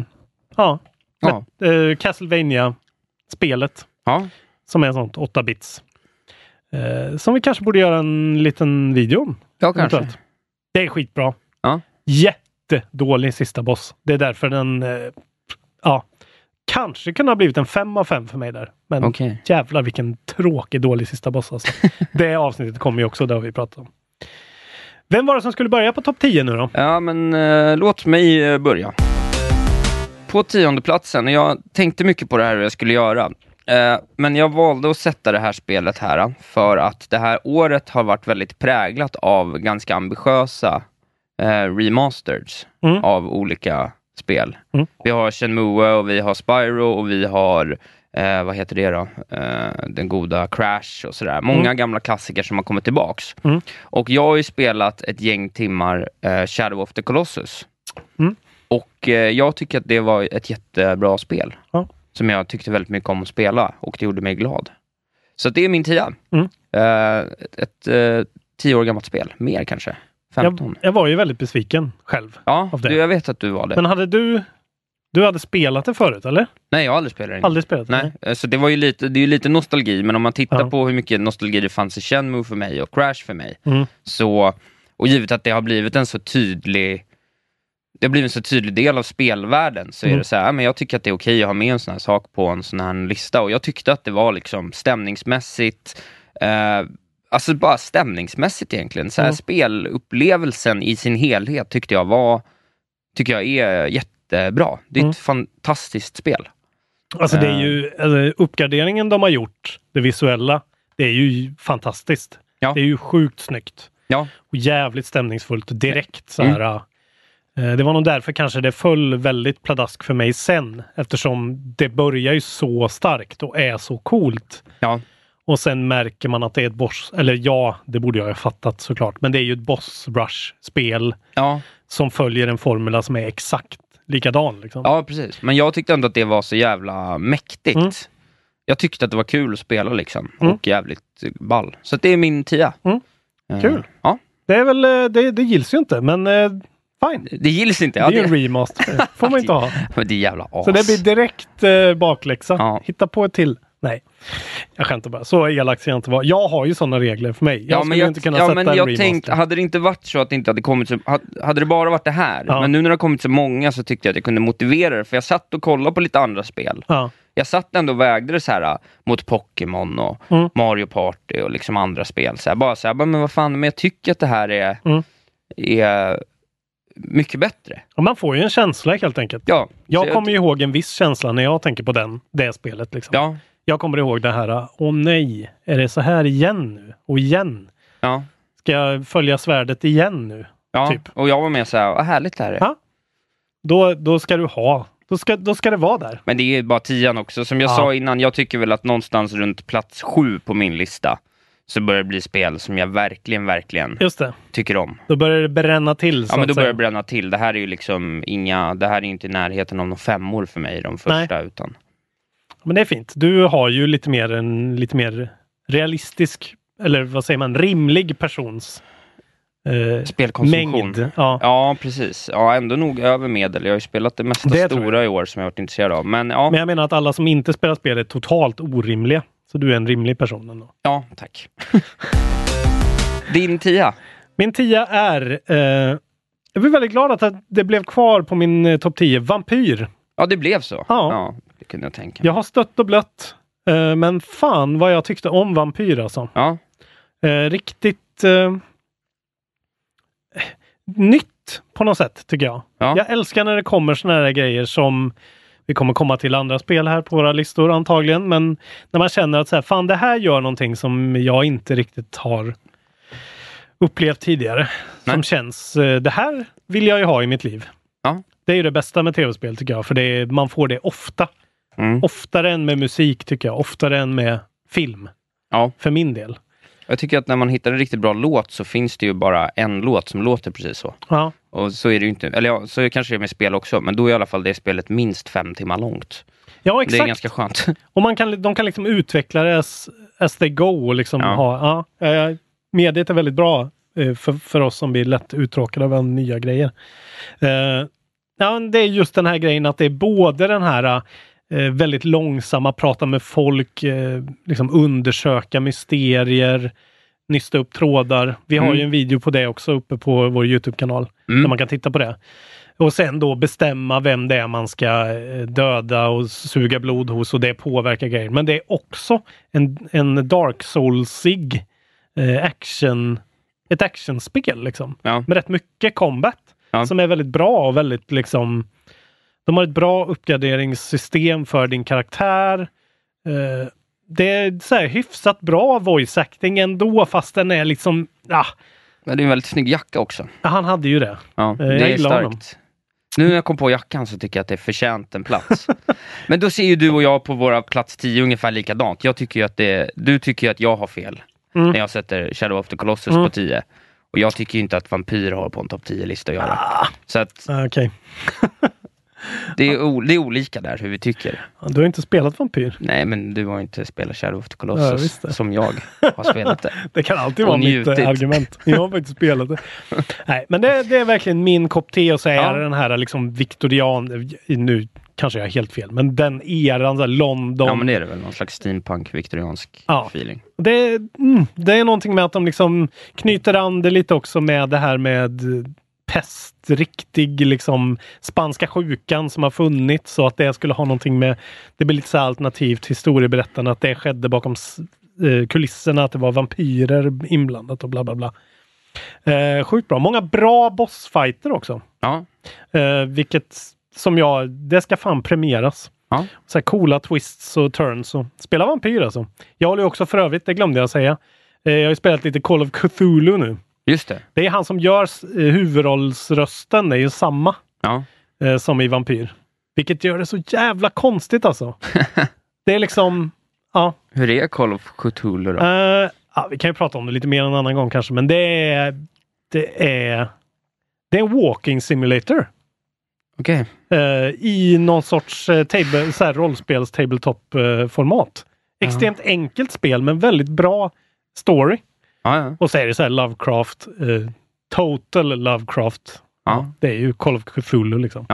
ja, Ja. uh, Castlevania-spelet Ja. som är sånt 8 bits. Eh, som vi kanske borde göra en liten video om. ja, kanske. eventuellt. Det är skitbra. Ja. Jättedålig sista boss. Det är därför den, eh, ja, kanske kunde ha blivit en 5 av 5 för mig där. Men Okej. jävlar vilken tråkig dålig sista boss alltså. det avsnittet kommer ju också, det har vi pratat om. Vem var det som skulle börja på topp 10 nu då? Ja, men eh, låt mig eh, börja. På tionde platsen, och jag tänkte mycket på det här hur jag skulle göra. Eh, men jag valde att sätta det här spelet här för att det här året har varit väldigt präglat av ganska ambitiösa eh, remasters Mm. av olika spel. Mm. Vi har Shenmue och vi har Spyro och vi har, eh, vad heter det då? Eh, den goda Crash och sådär. Många gamla klassiker som har kommit tillbaks. Mm. Och jag har ju spelat ett gäng timmar eh, Shadow of the Colossus. Mm. Och eh, jag tycker att det var ett jättebra spel. Som jag tyckte väldigt mycket om att spela och det gjorde mig glad. Så det är min tia. Mm. Eh, ett ett eh, tio år gammalt spel, mer kanske. 15. Jag, jag var ju väldigt besviken själv. ja, av det. du, jag vet att du var det. Men hade du... Du hade spelat det förut, eller? Nej, jag har aldrig spelat det. Aldrig spelat det? Nej, eh, så det var ju lite, det är ju lite nostalgi, men om man tittar Ja. på hur mycket nostalgi det fanns i Shenmue för mig och Crash för mig, Mm. så, och givet att det har blivit en så tydlig det har blivit en så tydlig del av spelvärlden, så är Mm. det så här, men jag tycker att det är okej att ha med en sån här sak på en sån här lista, och jag tyckte att det var liksom stämningsmässigt, eh, alltså bara stämningsmässigt egentligen, så här, Mm. spelupplevelsen i sin helhet tyckte jag var, tycker jag är jättebra. Det är Mm. ett fantastiskt spel. Alltså det är Eh. ju, alltså, uppgraderingen de har gjort, det visuella, det är ju fantastiskt. Ja. Det är ju sjukt snyggt. Ja. Och jävligt stämningsfullt direkt. Så Mm. här, eh, Det var nog därför kanske det föll väldigt pladask för mig sen. Eftersom det börjar ju så starkt och är så coolt. Ja. Och sen märker man att det är ett boss, eller ja, det borde jag ha fattat såklart. Men det är ju ett boss rush-spel Ja, som följer en formula som är exakt likadan. Liksom. ja, precis. Men jag tyckte ändå att det var så jävla mäktigt. Mm. Jag tyckte att det var kul att spela liksom, Mm. och jävligt ball. Så det är min tia. Mm. Eh, Kul. Ja, Det är väl, eh, det, det gills ju inte, men eh, fine. det gills inte. Ja, det är en remaster. Får man inte ha. men det är jävla as. Så det blir direkt eh, bakläxa. Ja. Hitta på ett till. Nej, jag skämtar bara. Så elak ska jag inte vara. Jag har ju sådana regler för mig. Jag Ja, skulle jag, inte kunna ja, sätta men en jag remaster. tänkte, hade det inte varit så att det inte hade kommit så, ha- hade det bara varit det här, Ja. men nu när det har kommit så många så tyckte jag att jag kunde motivera det, för jag satt och kollade på lite andra spel. Ja. Jag satt ändå och vägde det så här äh, mot Pokémon och Mm. Mario Party och liksom andra spel. Så här, bara så här, bara, men vad fan, men jag tycker att det här är, Mm. är mycket bättre. Och man får ju en känsla helt enkelt. Ja, Jag kommer ju ihåg en viss känsla när jag tänker på den, det spelet. Liksom. Ja, Jag kommer ihåg det här, åh nej, är det så här igen nu? Och igen? ja, Ska jag följa svärdet igen nu? ja. Typ. och jag var med så här, vad härligt det här är. Ja. Då, då ska du ha, då ska, då ska det vara där. Men det är bara tian också. Som jag Ja. sa innan, jag tycker väl att någonstans runt plats sju på min lista så börjar det bli spel som jag verkligen, verkligen tycker om. Då börjar det bränna till. Ja, men då börjar det bränna till. Det här är ju liksom inga, det här är inte i närheten av några femmor för mig, de första, utan Men det är fint. Du har ju lite mer en lite mer realistisk, eller vad säger man, rimlig persons eh, spelkonsumtion. mängd. Ja. Ja, precis. Ja, ändå nog över medel. Jag har ju spelat det mesta Det stora i år som jag varit intresserad av. Men ja, Men jag menar att alla som inte spelar spel är totalt orimliga. Så du är en rimlig person ändå. ja tack. Din tia? Min tia är, eh, jag blir väldigt glad att det blev kvar på min eh, topp 10, Vampyr. Ja, det blev så. Ja. Det kunde jag tänka mig. Jag har stött och blött, eh, men fan vad jag tyckte om Vampyr alltså. Ja, Eh, riktigt eh, nytt på något sätt tycker jag. Ja. Jag älskar när det kommer såna här grejer som vi kommer komma till andra spel här på våra listor antagligen, men när man känner att så här, fan det här gör någonting som jag inte riktigt har upplevt tidigare. Nej. Som känns, eh, det här vill jag ju ha i mitt liv. Ja. Det är ju det bästa med tv-spel tycker jag, för det är, man får det ofta. Mm. Oftare än med musik tycker jag, oftare än med film. Ja. För min del. Jag tycker att när man hittar en riktigt bra låt så finns det ju bara en låt som låter precis så. Ja. Och så är det ju inte, eller ja, så kanske det är med spel också, men då är i alla fall det spelet minst fem timmar långt. Ja, Det exakt. är ganska skönt. Och man kan, de kan liksom utveckla det as, as they go och liksom Ja. ha, ja, eh, mediet är väldigt bra eh, för, för oss som blir lätt uttråkade av nya grejer. Eh, ja, det är just den här grejen att det är både den här eh, väldigt långsamma, prata med folk, eh, liksom undersöka mysterier, nysta upp trådar. Vi har Mm. ju en video på det också uppe på vår Youtube-kanal Mm. där man kan titta på det. Och sen då bestämma vem det är man ska eh, döda och suga blod hos och det påverkar grejer. Men det är också en, en Dark Souls-ig eh, action, ett actionspel liksom. Ja. Med rätt mycket combat. Ja. Som är väldigt bra och väldigt liksom De har ett bra uppgraderingssystem för din karaktär. Eh, det är så här hyfsat bra voice acting ändå fast den är liksom ah, Men det är en väldigt snygg jacka också. Ja, han hade ju det. Ja, Eh, det jag är starkt. honom. Nu när jag kom på jackan så tycker jag att det är förtjänt en plats. Men då ser ju du och jag på våra plats 10 ungefär likadant. Jag tycker ju att det, du tycker ju att jag har fel Mm. när jag sätter Shadow of the Colossus Mm. på 10. Och jag tycker inte att Vampyr har på en topp 10-lista att göra. Så att Ah, Okej. det, är det är olika där hur vi tycker. Ja, Du har inte spelat Vampyr. Nej, men du har inte spelat Shadow of the Ja, Colossus det. som jag har spelat det. Det kan alltid vara mitt eh, argument. Jag har faktiskt spelat det. Nej, men det, det är verkligen min kopp te och så är Ja. den här liksom viktorian, nu kanske jag har helt fel, men den eran, så här London. Ja, men det är det väl. Någon slags steampunk, viktoriansk Ja. feeling. Det, mm, det är någonting med att de liksom knyter an det lite också med det här med pest, riktig liksom spanska sjukan som har funnits så att det skulle ha någonting med, det blir lite så alternativt historieberättande att det skedde bakom eh, kulisserna, att det var vampyrer inblandat och bla bla bla. Eh, sjukt bra. Många bra bossfighter också. Ja, Eh, vilket som jag, det ska fan premieras. Ja. Så här coola twists och turns. Och, spela Vampyr alltså. Jag håller också för övrigt, det glömde jag säga. Eh, jag har ju spelat lite Call of Cthulhu nu. Just det. Det är han som gör eh, huvudrollsrösten, det är ju samma Ja. eh, som i Vampyr. Vilket gör det så jävla konstigt alltså. det är liksom, ja. Hur är Call of Cthulhu då? Eh, ja, vi kan ju prata om det lite mer en annan gång kanske, men det är, det är, det är en walking simulator. Okej. eh, i någon sorts eh, table, så här, rollspels tabletop eh, format. Extremt enkelt spel men väldigt bra story. Ja, ja. Och så är det så här Lovecraft, eh, total Lovecraft. Ja. Det är ju Call of Cthulhu liksom.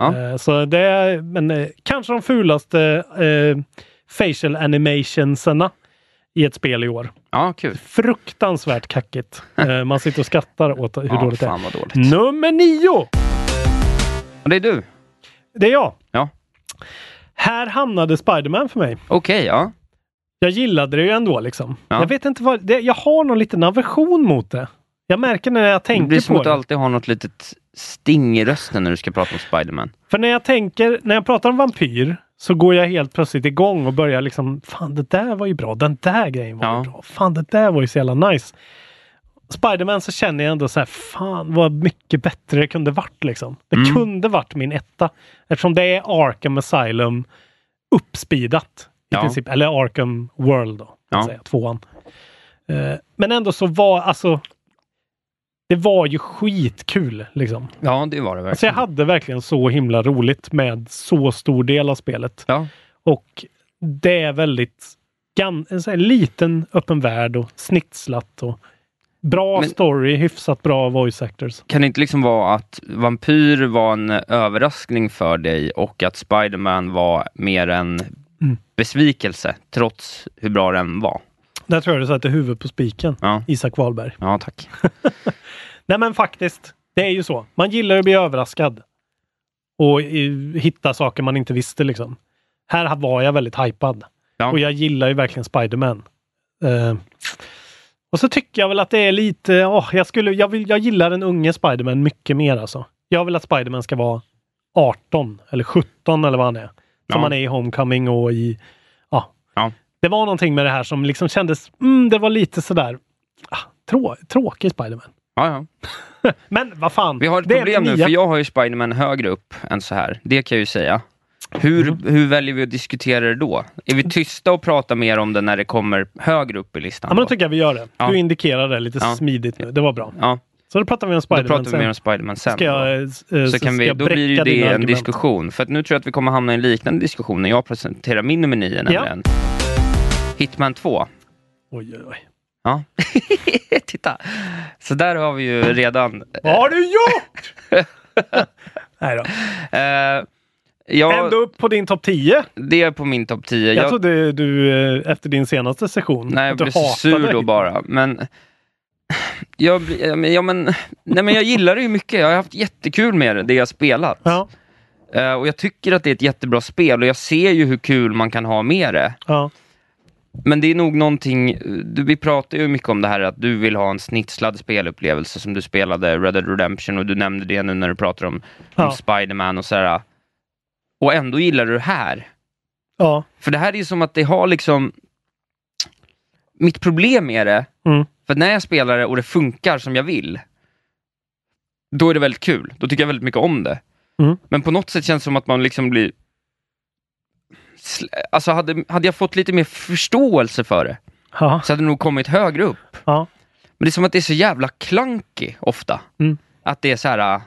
Eh, så det är, men eh, kanske de fulaste eh, facial animationsarna i ett spel i år. ja kul. Fruktansvärt kackigt. Eh, man sitter och skrattar åt hur ja, dåligt det är. dåligt. Nummer nio! Och det är du? Det är jag. Ja. Här hamnade Spiderman för mig. Okej, ja. Jag gillade det ju ändå liksom. Ja. Jag vet inte vad, det, jag har någon liten aversion mot det. Jag märker när jag Det tänker blir som på att du det. alltid har något litet sting i rösten när du ska prata om Spiderman. För när jag tänker, när jag pratar om vampyr så går jag helt plötsligt igång och börjar liksom, fan det där var ju bra, den där grejen var Ja. bra, fan det där var ju så jävla nice. Spiderman så känner jag ändå så här, fan vad mycket bättre det kunde varit liksom. Det Mm. kunde varit min etta. Eftersom det är Arkham Asylum uppspeedat i Ja. princip. Eller Arkham World då, Ja. säga, tvåan. Eh, men ändå så var, alltså, det var ju skitkul liksom. Ja, det var det Alltså jag verkligen. hade verkligen så himla roligt med så stor del av spelet. Ja, Och det är väldigt gan- en sån liten öppen värld och snitslat och bra Men- story, hyfsat bra voice actors. kan det inte liksom vara att Vampyr var en överraskning för dig och att Spiderman var mer en Mm. besvikelse, trots hur bra den var? Där tror jag du satte huvudet på spiken. Ja, Isak Wahlberg. ja tack. Nej men faktiskt, det är ju så. Man gillar att bli överraskad. Och eh, hitta saker man inte visste liksom. Här var jag väldigt hypad. Ja. Och jag gillar ju verkligen Spiderman. Eh, och så tycker jag väl att det är lite, åh, jag, skulle, jag, vill, jag gillar den unge Spiderman mycket mer alltså. Jag vill att Spiderman ska vara 18 eller 17 eller vad han är. Som han är i Homecoming och i, ja. Det var någonting med det här som liksom kändes, mm, det var lite sådär, ah, trå, tråkig Spiderman. Ja, ja. Men vad fan. Vi har ett problem nu, för jag har ju Spiderman högre upp än så här. Det kan jag ju säga. Hur, Mm. hur väljer vi att diskutera det då? Är vi tysta och pratar mer om det när det kommer högre upp i listan? Ja, men då då? tycker jag vi gör det. Ja. Du indikerar det lite Ja. smidigt nu. Det var bra. Ja, Så då pratar vi om då Spiderman pratar vi mer om Spiderman sen. Ska då. jag, eh, så kan vi, jag då blir ju det en argument. diskussion. För att nu tror jag att vi kommer hamna i en liknande diskussion när jag presenterar min nummer nio, nämligen Hitman 2. Oj, oj, oj. Ja. Titta! Så där har vi ju redan... Vad har du gjort? Nej då. Eh, jag, Ändå upp på din topp 10. det är på min topp 10. Jag, trodde du eh, efter din senaste session Nej, jag blev sur då bara. Men jag, ja, men- nej, men jag gillar det ju mycket. Jag har haft jättekul med det, det jag spelat. Ja, Eh, och jag tycker att det är ett jättebra spel och jag ser ju hur kul man kan ha med det. ja. Men det är nog någonting, du, vi pratar ju mycket om det här att du vill ha en snitslad spelupplevelse som du spelade Red Dead Redemption och du nämnde det nu när du pratar om, om Ja. Spiderman och sådär. Och ändå gillar du det här. ja. För det här är ju som att det har liksom mitt problem är det, Mm. för när jag spelar det och det funkar som jag vill, då är det väldigt kul. Då tycker jag väldigt mycket om det. Mm. Men på något sätt känns det som att man liksom blir... Alltså hade, hade jag fått lite mer förståelse för det, Ja. så hade det nog kommit högre upp. Ja. Men det är som att det är så jävla clunky ofta. Mm. Att det är så här...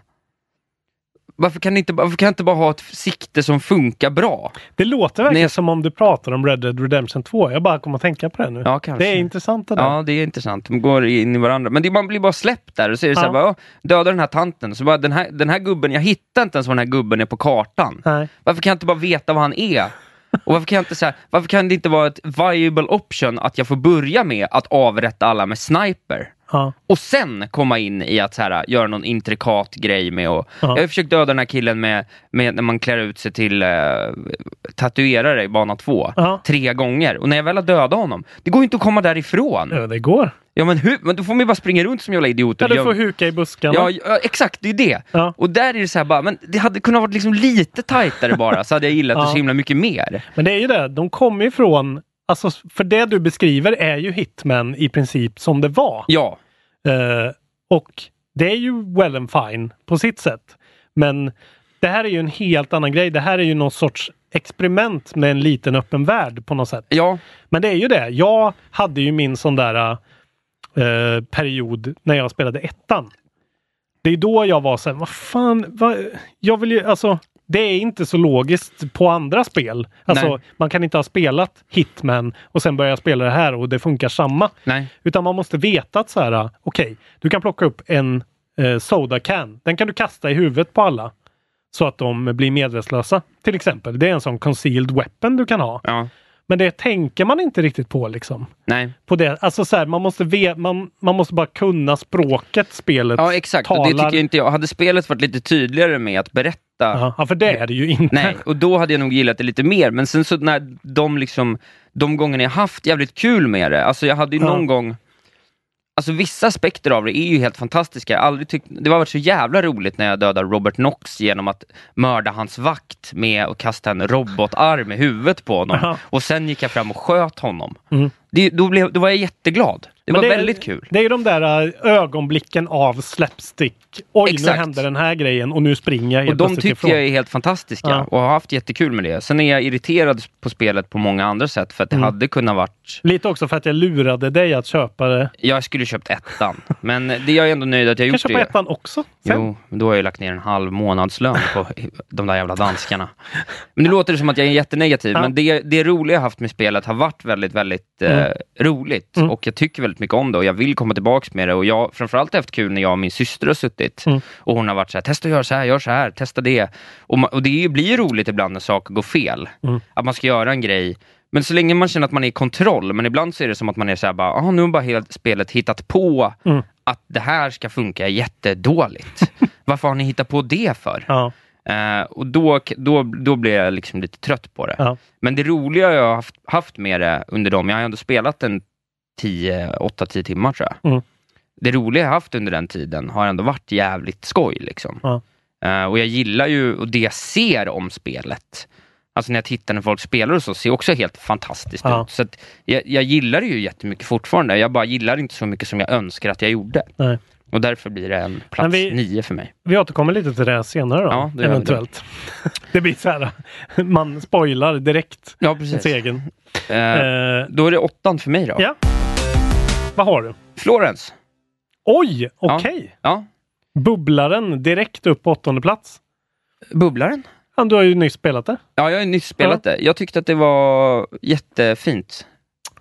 Varför kan, inte, varför kan jag inte bara ha ett sikte som funkar bra? Det låter verkligen Nej. som om du pratar om Red Dead Redemption 2. Jag bara kommer att tänka på det nu. Ja, kanske. det är intressant det där. Ja, det är intressant. De går in i varandra. Men det, man blir bara släppt där och så är det så här, Ja. bara, "Åh, döda den här tanten. Så bara, den, här, den här gubben, jag hittar inte ens var den här gubben är på kartan. Nej. Varför kan jag inte bara veta vad han är? Och varför kan, jag inte, så här, varför kan det inte vara ett viable option att jag får börja med att avrätta alla med sniper? Ja. Och sen komma in i att så här, göra någon intrikat grej med att... Ja. Jag har ju försökt döda den här killen med, med när man klär ut sig till uh, tatuerare i bana två. Ja. Tre gånger. Och när jag väl har dödat honom, det går ju inte att komma därifrån. Ja, det går. Ja men hur? Men då får man ju bara springa runt som jävla idiot. Ja, du får huka i buskarna. Ja, exakt, det är det. Ja. Och där är det så här bara, men det hade kunnat vara liksom lite tajtare bara, så hade jag gillat det Ja. så himla mycket mer. Men det är ju det, de kommer ifrån, alltså för det du beskriver är ju Hitman i princip som det var. Ja, Eh, och det är ju well and fine på sitt sätt. Men det här är ju en helt annan grej. Det här är ju någon sorts experiment med en liten öppen värld på något sätt. ja, Men det är ju det. Jag hade ju min sån där eh, period när jag spelade ettan. Det är då jag var så här, vad fan, vad, jag vill ju, alltså det är inte så logiskt på andra spel. Alltså Nej. man kan inte ha spelat Hitman och sen börja spela det här och det funkar samma. nej, Utan man måste veta att så här, okej, du kan plocka upp en eh, soda can. Den kan du kasta i huvudet på alla. Så att de blir medvetslösa. Till exempel. Det är en sån concealed weapon du kan ha. ja, Men det tänker man inte riktigt på liksom. nej. På det. Alltså så här, man måste, ve- man, man måste bara kunna språket spelet Ja, exakt. Och det talar. tycker inte jag. Hade spelet varit lite tydligare med att berätta Ja, ja, för det är det ju inte. Nej, och då hade jag nog gillat det lite mer. Men sen så när de liksom, de gångerna jag haft jävligt kul med det, alltså jag hade ju Ja. någon gång, alltså vissa aspekter av det är ju helt fantastiska. Jag aldrig tyckt, det har varit så jävla roligt när jag dödade Robert Knox genom att mörda hans vakt med att kasta en robotarm i huvudet på honom. Och sen gick jag fram och sköt honom. Mm. Det, då, blev, då var jag jätteglad. Det Men var är- väldigt kul. Det är ju de där äh, ögonblicken av slapstick. Oj, Exakt. nu hände den här grejen och nu springer jag Och de tycker ifrån. jag är helt fantastiska Ja. och har haft jättekul med det. Sen är jag irriterad på spelet på många andra sätt för att det Mm. hade kunnat varit Lite också för att jag lurade dig att köpa det. Jag skulle köpt ettan, men det jag är ändå nöjd att jag Jag kan gjort köpa det. ettan också. Sen. Jo, då har jag lagt ner en halv månadslön på de där jävla danskarna. Men nu låter det som att jag är jättenegativ, Ja. men det, det roliga jag haft med spelet har varit väldigt, väldigt eh, Mm. roligt. Mm. Och jag tycker väldigt mycket om det och jag vill komma tillbaks med det. Och jag framförallt haft kul när jag och min syster har suttit Mm. och hon har varit så här, testa att göra så här, gör så här, testa det. Och, och det blir roligt ibland när saker går fel. Mm. Att man ska göra en grej men så länge man känner att man är i kontroll, men ibland så är det som att man är så här bara, ah, nu har bara hela spelet hittat på Mm. att det här ska funka jättedåligt. Varför har ni hittat på det för? Ja. Eh, och då, då, då blir jag liksom lite trött på det. Ja. Men det roliga jag har haft, haft med det under dem, jag har ändå spelat en 8-10 timmar tror jag. Mm. Det roliga jag haft under den tiden har ändå varit jävligt skoj. Liksom. Ja. Eh, och jag gillar ju, och det jag ser om spelet, alltså när jag tittar när folk spelar och så, ser också helt fantastiskt Ja. ut. Så jag, jag gillar det ju jättemycket fortfarande. Jag bara gillar inte så mycket som jag önskar att jag gjorde. Nej. Och därför blir det en plats vi- nio för mig. Vi återkommer lite till det senare då. Ja, det eventuellt. Det. blir så här, man spoilar direkt Ja, precis. egen. Eh, Eh, då är det åttan för mig då. ja. Vad har du? Florence. Oj, okej. Ja. Bubblaren direkt upp på åttonde plats. Bubblaren? Ja, du har ju nyss spelat det. Ja, jag har ju nyss spelat det. Jag tyckte att det var jättefint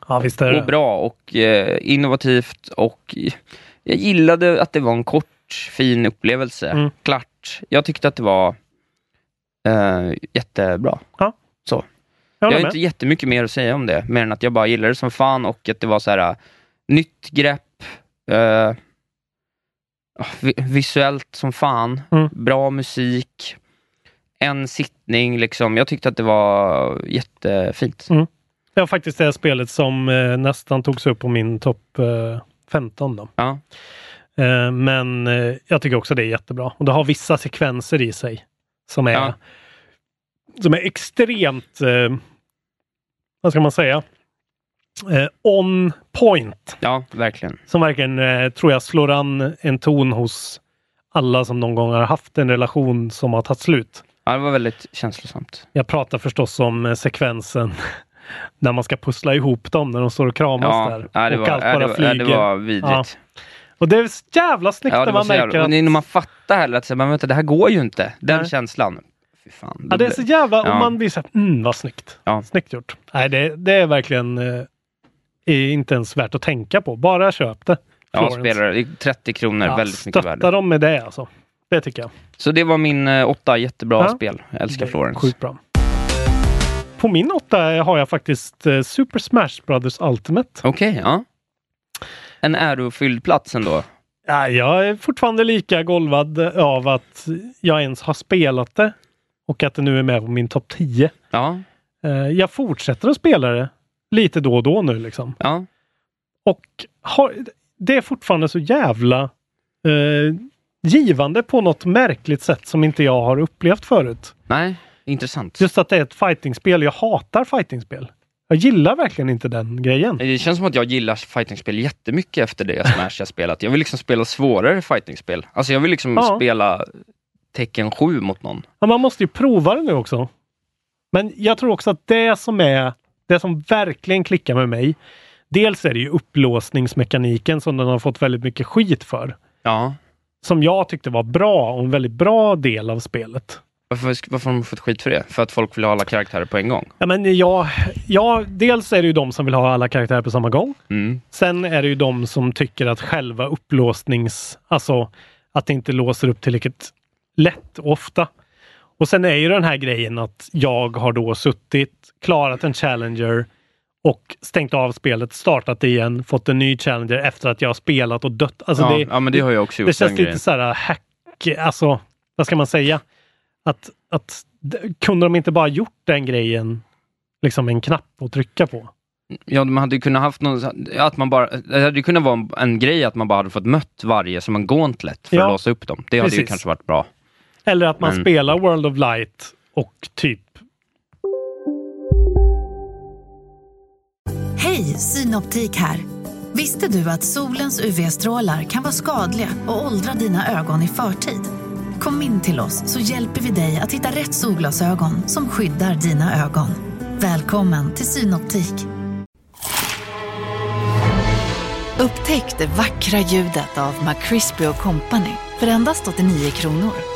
Ja, visst är det. och bra och eh, innovativt och jag gillade att det var en kort, fin upplevelse. Mm. Klart. Jag tyckte att det var eh, jättebra. Jag Jag håller har med. inte jättemycket mer att säga om det, mer än att jag bara gillade det som fan och att det var så här nytt grepp, eh, vi- visuellt som fan, Mm. bra musik, en sittning liksom. Jag tyckte att det var jättefint. Mm. Det var faktiskt det spelet som eh, nästan togs upp på min topp eh, 15. Då. Ja. Eh, men eh, jag tycker också det är jättebra. Och det har vissa sekvenser i sig som är, Ja. som är extremt, eh, vad ska man säga, eh, on point. Ja, verkligen. Som verkligen, eh, tror jag, slår an en ton hos alla som någon gång har haft en relation som har tagit slut. Ja, det var väldigt känslosamt. Jag pratar förstås om eh, sekvensen när man ska pussla ihop dem när de står och kramas Ja, där. ja, det och var, allt ja, bara det, var, flyger. ja, det var vidrigt. Ja. Och det är så jävla snyggt Ja, när man märker jävla, att... när man fattar heller att men vänta, det här går ju inte. Den Nej. känslan. Fy fan. Ja, det är så jävla... Och Ja. man blir så här, mm, vad snyggt. Ja. Snyggt gjort. Nej, det, det är verkligen eh, är inte ens värt att tänka på. Bara köp det. Ja, Florence. spelar det. är 30 kronor, Ja, väldigt mycket Stötta värde. dem med det alltså. Det tycker jag. Så det var min eh, åtta, jättebra Ja. spel. Jag älskar Florence. Sjukt bra. På min åtta har jag faktiskt eh, Super Smash Brothers Ultimate. Okej, ja. En ärofylld plats ändå. Ja, jag är fortfarande lika golvad av att jag ens har spelat det och att det nu är med på min topp 10. Ja, Eh, Jag fortsätter att spela det lite då och då nu liksom. ja. Och har, det är fortfarande så jävla eh, givande på något märkligt sätt som inte jag har upplevt förut. Nej, intressant. Just att det är ett fightingspel. Jag hatar fightingspel. Jag gillar verkligen inte den grejen. Det känns som att jag gillar fightingspel jättemycket efter det Smash jag spelat. Jag vill liksom spela svårare fightingspel. Alltså jag vill liksom Ja. spela Tecken 7 mot någon. Ja, man måste ju prova det nu också. Men jag tror också att det som är det som verkligen klickar med mig. Dels är det ju upplåsningsmekaniken som den har fått väldigt mycket skit för. Ja. Som jag tyckte var bra och en väldigt bra del av spelet. Varför, varför har de fått skit för det? För att folk vill ha alla karaktärer på en gång? Ja, men jag, ja, dels är det ju de som vill ha alla karaktärer på samma gång. Mm. Sen är det ju de som tycker att själva upplåsnings... Alltså att det inte låser upp tillräckligt lätt och ofta. Och sen är ju den här grejen att jag har då suttit, klarat en Challenger och stängt av spelet, startat det igen, fått en ny Challenger efter att jag har spelat och dött. Alltså ja, det, ja, men det har jag också gjort. det känns lite grejen. så här hack, alltså vad ska man säga? Att, att kunde de inte bara gjort den grejen, liksom en knapp att trycka på? Ja, man hade ju kunnat haft någon, att man bara, det hade kunnat vara en, en grej att man bara hade fått mött varje som en gauntlet för Ja, att låsa upp dem. Det hade ju kanske varit bra. Eller att man Men- spelar World of Light och typ Hej, Synoptik här. Visste du att solens UV-strålar kan vara skadliga och åldra dina ögon i förtid? Kom in till oss så hjälper vi dig att hitta rätt solglasögon som skyddar dina ögon. Välkommen till Synoptik. Upptäck det vackra ljudet av McCrispy Company för endast 89 kronor.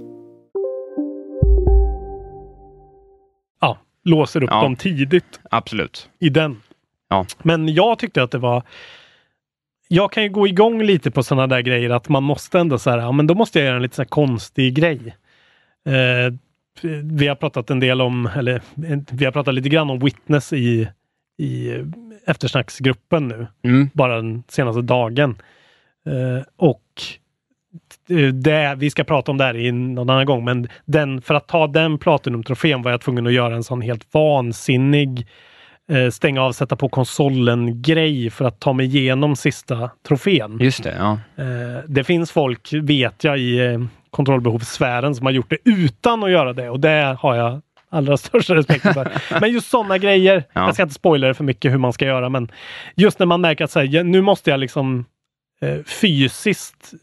Låser upp Ja. dem tidigt Absolut. i den. Ja. Men jag tyckte att det var jag kan ju gå igång lite på sådana där grejer att man måste ändå så här, ja men då måste jag göra en lite så konstig grej. Eh, vi har pratat en del om, eller eh, vi har pratat lite grann om Witness i, i eftersnacksgruppen nu, Mm. bara den senaste dagen. Eh, och det, vi ska prata om det här i någon annan gång, men den, för att ta den Platinum-trofén var jag tvungen att göra en sån helt vansinnig eh, stänga av, sätta på konsolen-grej för att ta mig igenom sista trofén. Just det, ja. Eh, det finns folk, vet jag, i eh, kontrollbehovssfären som har gjort det utan att göra det och det har jag allra största respekt för. men just sådana grejer, Ja. jag ska inte spoila det för mycket hur man ska göra, men just när man märker att så här, nu måste jag liksom eh, fysiskt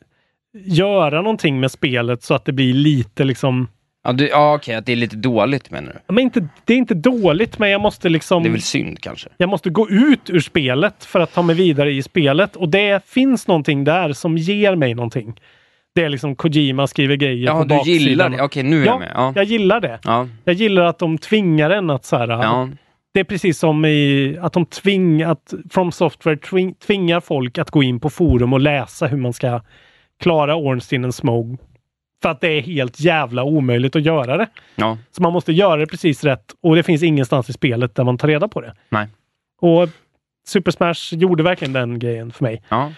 göra någonting med spelet så att det blir lite liksom Ja, du, ja okej, att det är lite dåligt menar du? men inte, det är inte dåligt, men jag måste liksom Det är väl synd kanske? jag måste gå ut ur spelet för att ta mig vidare i spelet och det finns någonting där som ger mig någonting. Det är liksom Kojima skriver grejer Ja, på du baksidan. gillar det? Okej, nu är jag med. Ja. jag gillar det. Ja. Jag gillar att de tvingar en att så här, Ja. Det är precis som i att de tvingar, att From Software tving, tvingar folk att gå in på forum och läsa hur man ska klara Ornstein and Smoke. För att det är helt jävla omöjligt att göra det. ja. Så man måste göra det precis rätt och det finns ingenstans i spelet där man tar reda på det. Nej. Och Super Smash gjorde verkligen den grejen för mig. Ja.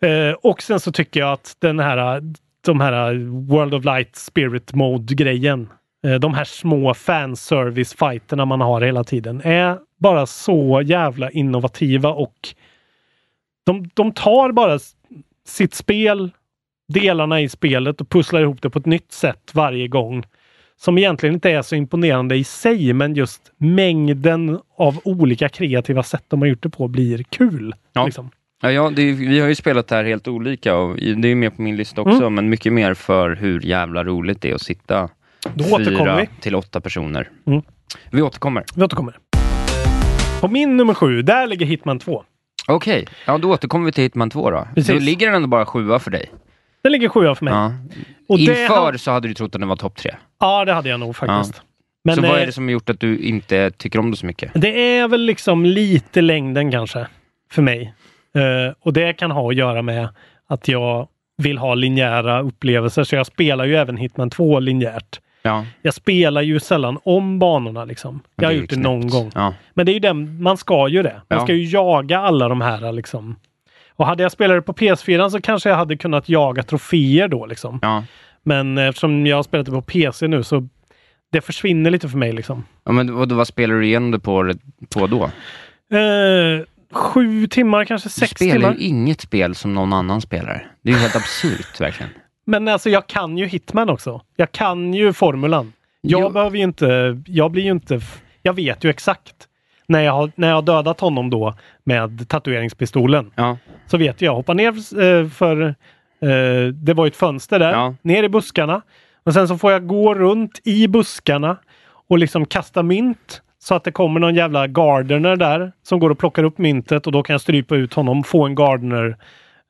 Eh, och sen så tycker jag att den här, de här World of Light Spirit Mode-grejen, eh, de här små fanservice-fighterna man har hela tiden, är bara så jävla innovativa och de, de tar bara sitt spel, delarna i spelet och pusslar ihop det på ett nytt sätt varje gång. Som egentligen inte är så imponerande i sig, men just mängden av olika kreativa sätt de har gjort det på blir kul. Ja. Liksom. Ja, ja är- vi har ju spelat det här helt olika och det är med på min lista också, Mm. men mycket mer för hur jävla roligt det är att sitta Då vi. till åtta personer. Mm. Vi återkommer. Vi återkommer. På min nummer sju, där ligger Hitman 2. Okej, ja då återkommer vi till Hitman 2 då. Precis. Då ligger den ändå bara sjua för dig. Den ligger sjua för mig. Ja. Och det Inför har- så hade du trott att den var topp tre. Ja, det hade jag nog faktiskt. Men, så vad eh, är det som har gjort att du inte tycker om det så mycket? Det är väl liksom lite längden kanske, för mig. Eh, och det kan ha att göra med att jag vill ha linjära upplevelser, så jag spelar ju även Hitman 2 linjärt. Ja, Jag spelar ju sällan om banorna liksom. Jag har gjort det någon gång. Ja. Men det är ju den, man ska ju det. Man Ja. ska ju jaga alla de här liksom. Och hade jag spelat det på PS4 så kanske jag hade kunnat jaga troféer då liksom. Ja. Men eftersom jag har spelat det på PC nu så det försvinner lite för mig liksom. ja men vad, vad spelar du igenom det på, på då? Eh, sju timmar, kanske Du sex spelar timmar. ju inget spel som någon annan spelar. Det är ju helt absurt verkligen. Men alltså jag kan ju Hitman också. Jag kan ju formulan. Jag Jo. behöver ju inte, jag blir ju inte, jag vet ju exakt. När jag har, när jag har dödat honom då med tatueringspistolen. Ja. Så vet jag, hoppa ner eh, för, eh, det var ett fönster där, Ja. ner i buskarna. Och sen så får jag gå runt i buskarna och liksom kasta mynt. Så att det kommer någon jävla gardener där som går och plockar upp myntet och då kan jag strypa ut honom, få en gardener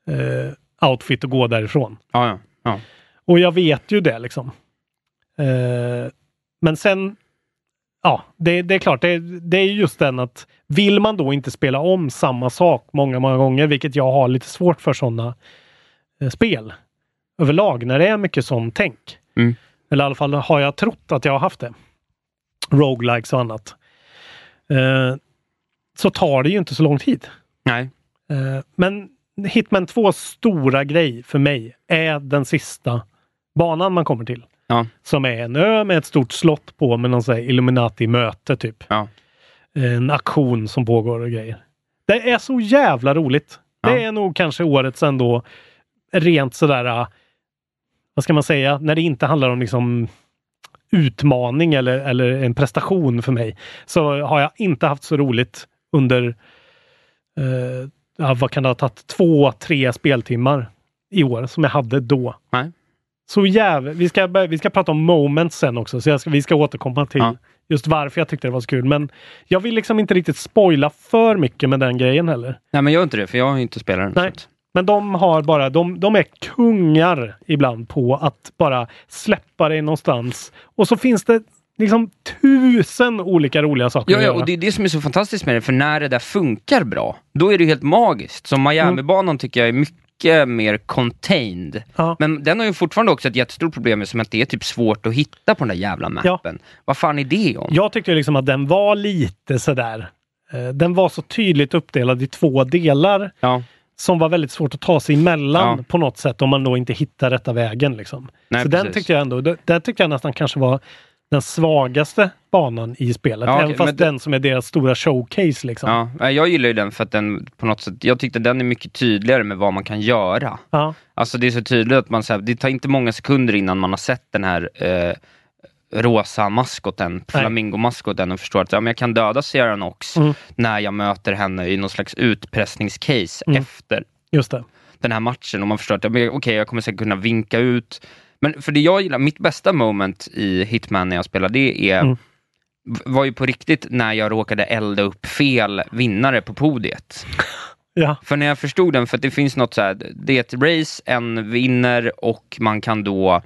eh, outfit och gå därifrån. Ja, ja. ja. Och jag vet ju det liksom. Eh, men sen, ja, det, det är klart, det, det är just den att vill man då inte spela om samma sak många, många gånger, vilket jag har lite svårt för sådana eh, spel överlag, när det är mycket sånt tänk. Mm. Eller i alla fall har jag trott att jag har haft det. Roguelikes och annat. Eh, så tar det ju inte så lång tid. Nej. Eh, Men Hitman 2 stora grej för mig är den sista banan man kommer till. Ja. Som är en ö med ett stort slott på med någon sån här Illuminati-möte typ. Ja. En aktion som pågår och grejer. Det är så jävla roligt. Det Ja. är nog kanske årets ändå rent sådär, äh, vad ska man säga, när det inte handlar om liksom utmaning eller, eller en prestation för mig. Så har jag inte haft så roligt under eh, vad kan det ha tagit? Två, tre speltimmar i år som jag hade då. Nej. Så jävla... Vi ska, vi ska prata om moments sen också, så ska, vi ska återkomma till Ja. just varför jag tyckte det var så kul. Men jag vill liksom inte riktigt spoila för mycket med den grejen heller. Nej, men gör inte det, för jag har inte spelat den. Nej. så Men de har bara, de, de är kungar ibland på att bara släppa dig någonstans. Och så finns det liksom tusen olika roliga saker Ja, att ja, göra. och det är det som är så fantastiskt med det, för när det där funkar bra, då är det helt magiskt. Som Miami-banan tycker jag är mycket mer contained. Ja. Men den har ju fortfarande också ett jättestort problem med som att det är typ svårt att hitta på den där jävla mappen. Vad fan är det om? Jag tyckte liksom att den var lite sådär. Eh, den var så tydligt uppdelad i två delar. Ja. Som var väldigt svårt att ta sig emellan Ja. på något sätt om man då inte hittar rätta vägen. Liksom. Nej, så den precis. tyckte jag ändå, där tyckte jag nästan kanske var den svagaste banan i spelet. Ja, Även fast den som är deras stora showcase. Liksom. Ja, jag gillar ju den för att den på något sätt, jag tyckte den är mycket tydligare med vad man kan göra. Ja. Alltså det är så tydligt att man, så här, det tar inte många sekunder innan man har sett den här eh, rosa maskoten, flamingomaskoten och förstår att ja, men jag kan döda Sierra Knox Mm. när jag möter henne i någon slags utpressningscase Mm. efter Just det. den här matchen och man förstår att ja, okej, jag kommer säkert kunna vinka ut. Men för det jag gillar, mitt bästa moment i Hitman när jag spelar, det är Mm. var ju på riktigt när jag råkade elda upp fel vinnare på podiet. Ja. För när jag förstod den, för att det finns något så här, det är ett race, en vinner och man kan då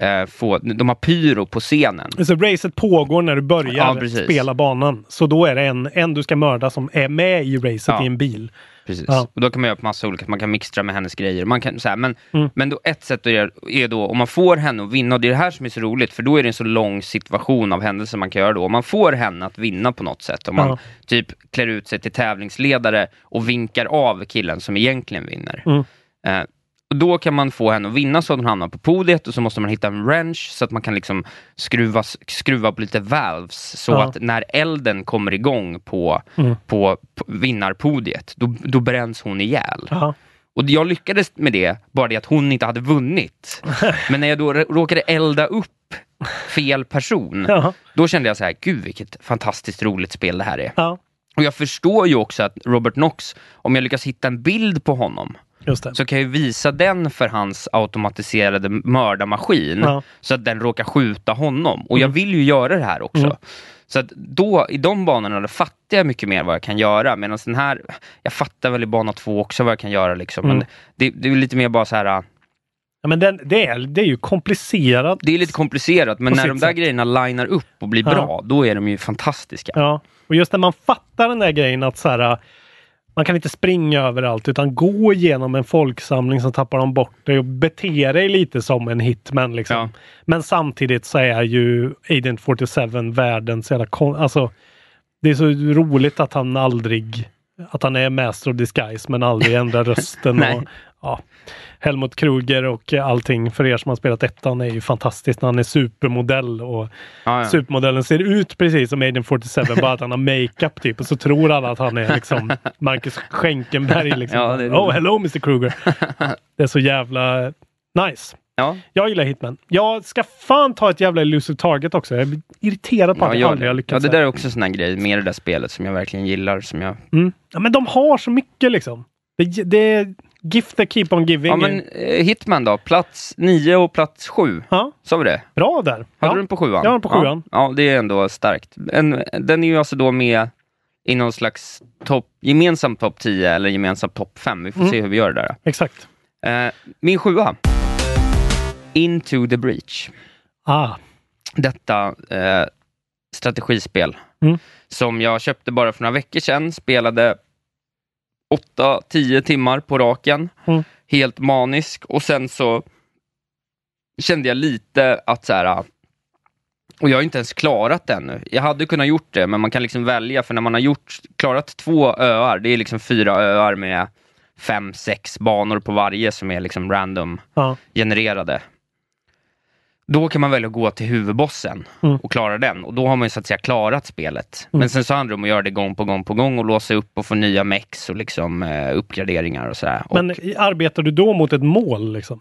eh, få, de har pyro på scenen. Så racet pågår när du börjar Ja, spela banan. Så då är det en, en du ska mörda som är med i racet Ja. i en bil. Precis. Ja. Och då kan man göra på massa olika, man kan mixtra med hennes grejer. Man kan, så här, men, Mm. men då, ett sätt att göra är då, om man får henne att vinna, och det är det här som är så roligt, för då är det en så lång situation av händelser man kan göra då. Om man får henne att vinna på något sätt, om man Ja. typ klär ut sig till tävlingsledare och vinkar av killen som egentligen vinner. Mm. Eh, då kan man få henne att vinna så att hon hamnar på podiet och så måste man hitta en wrench så att man kan liksom skruva, skruva på lite valves så Ja. att när elden kommer igång på, Mm. på, på vinnarpodiet, då, då bränns hon ihjäl. Ja. Och jag lyckades med det, bara det att hon inte hade vunnit. Men när jag då råkade elda upp fel person, Ja. då kände jag så här, gud vilket fantastiskt roligt spel det här är. Ja. Och jag förstår ju också att Robert Knox, om jag lyckas hitta en bild på honom. Så kan jag visa den för hans automatiserade mördarmaskin, Ja. så att den råkar skjuta honom. Och jag vill ju göra det här också. Mm. Så att då, i de banorna, då fattar jag mycket mer vad jag kan göra. Medan den här, jag fattar väl i bana två också vad jag kan göra liksom. Mm. Men det, det är lite mer bara så här, Ja, men den, det, är, det är ju komplicerat. det är lite komplicerat, men när de där sätt. grejerna linar upp och blir Ja. bra, då är de ju fantastiska. Ja, och just när man fattar den där grejen att så här, man kan inte springa överallt utan gå igenom en folksamling så tappar de bort dig och bete dig lite som en hitman. Liksom. Ja. Men samtidigt så är ju Agent 47 världens jävla kon- alltså, Det är så roligt att han aldrig att han är master of disguise men aldrig ändrar rösten. Och, ja, Helmut Kruger och allting för er som har spelat ettan är ju fantastiskt när han är supermodell och Ja, ja. supermodellen ser ut precis som Agent 47 bara att han har makeup typ och så tror alla att han är liksom Marcus Schenkenberg. Liksom. Ja, oh hello Mr Kruger. det är så jävla nice. Ja. Jag gillar Hitman. Jag ska fan ta ett jävla elusive target också. Jag är irriterad på Ja, att jag gör aldrig har lyckats. ja, det där är också en sån här grej med det där spelet som jag verkligen gillar. Som jag... mm. ja, men de har så mycket liksom. Det, det gift that keep on giving. Ja, men eh, Hitman då? Plats 9 och plats 7. Ja. Sa vi det? Bra där. Hade ja. du den på sjuan? Jag har den på sjuan. Ja, ja, det är ändå starkt. En, den är ju alltså då med i någon slags topp, gemensam topp 10 eller gemensam topp 5. Vi får Mm. se hur vi gör det där. Exakt. Eh, min sjua. Into the Breach. Ah. Detta eh, strategispel Mm. som jag köpte bara för några veckor sedan. Spelade 8-10 timmar på raken. Mm. Helt manisk. Och sen så kände jag lite att så här, och jag har inte ens klarat det ännu. Jag hade kunnat gjort det, men man kan liksom välja, för när man har gjort, klarat två öar, det är liksom fyra öar med fem, sex banor på varje som är liksom random Ja. genererade. Då kan man välja att gå till huvudbossen Mm. och klara den. Och då har man ju så att säga klarat spelet. Men sen så handlar det om att göra det gång på gång på gång och låsa upp och få nya mex och liksom eh, uppgraderingar och sådär. Men och arbetar du då mot ett mål? Liksom?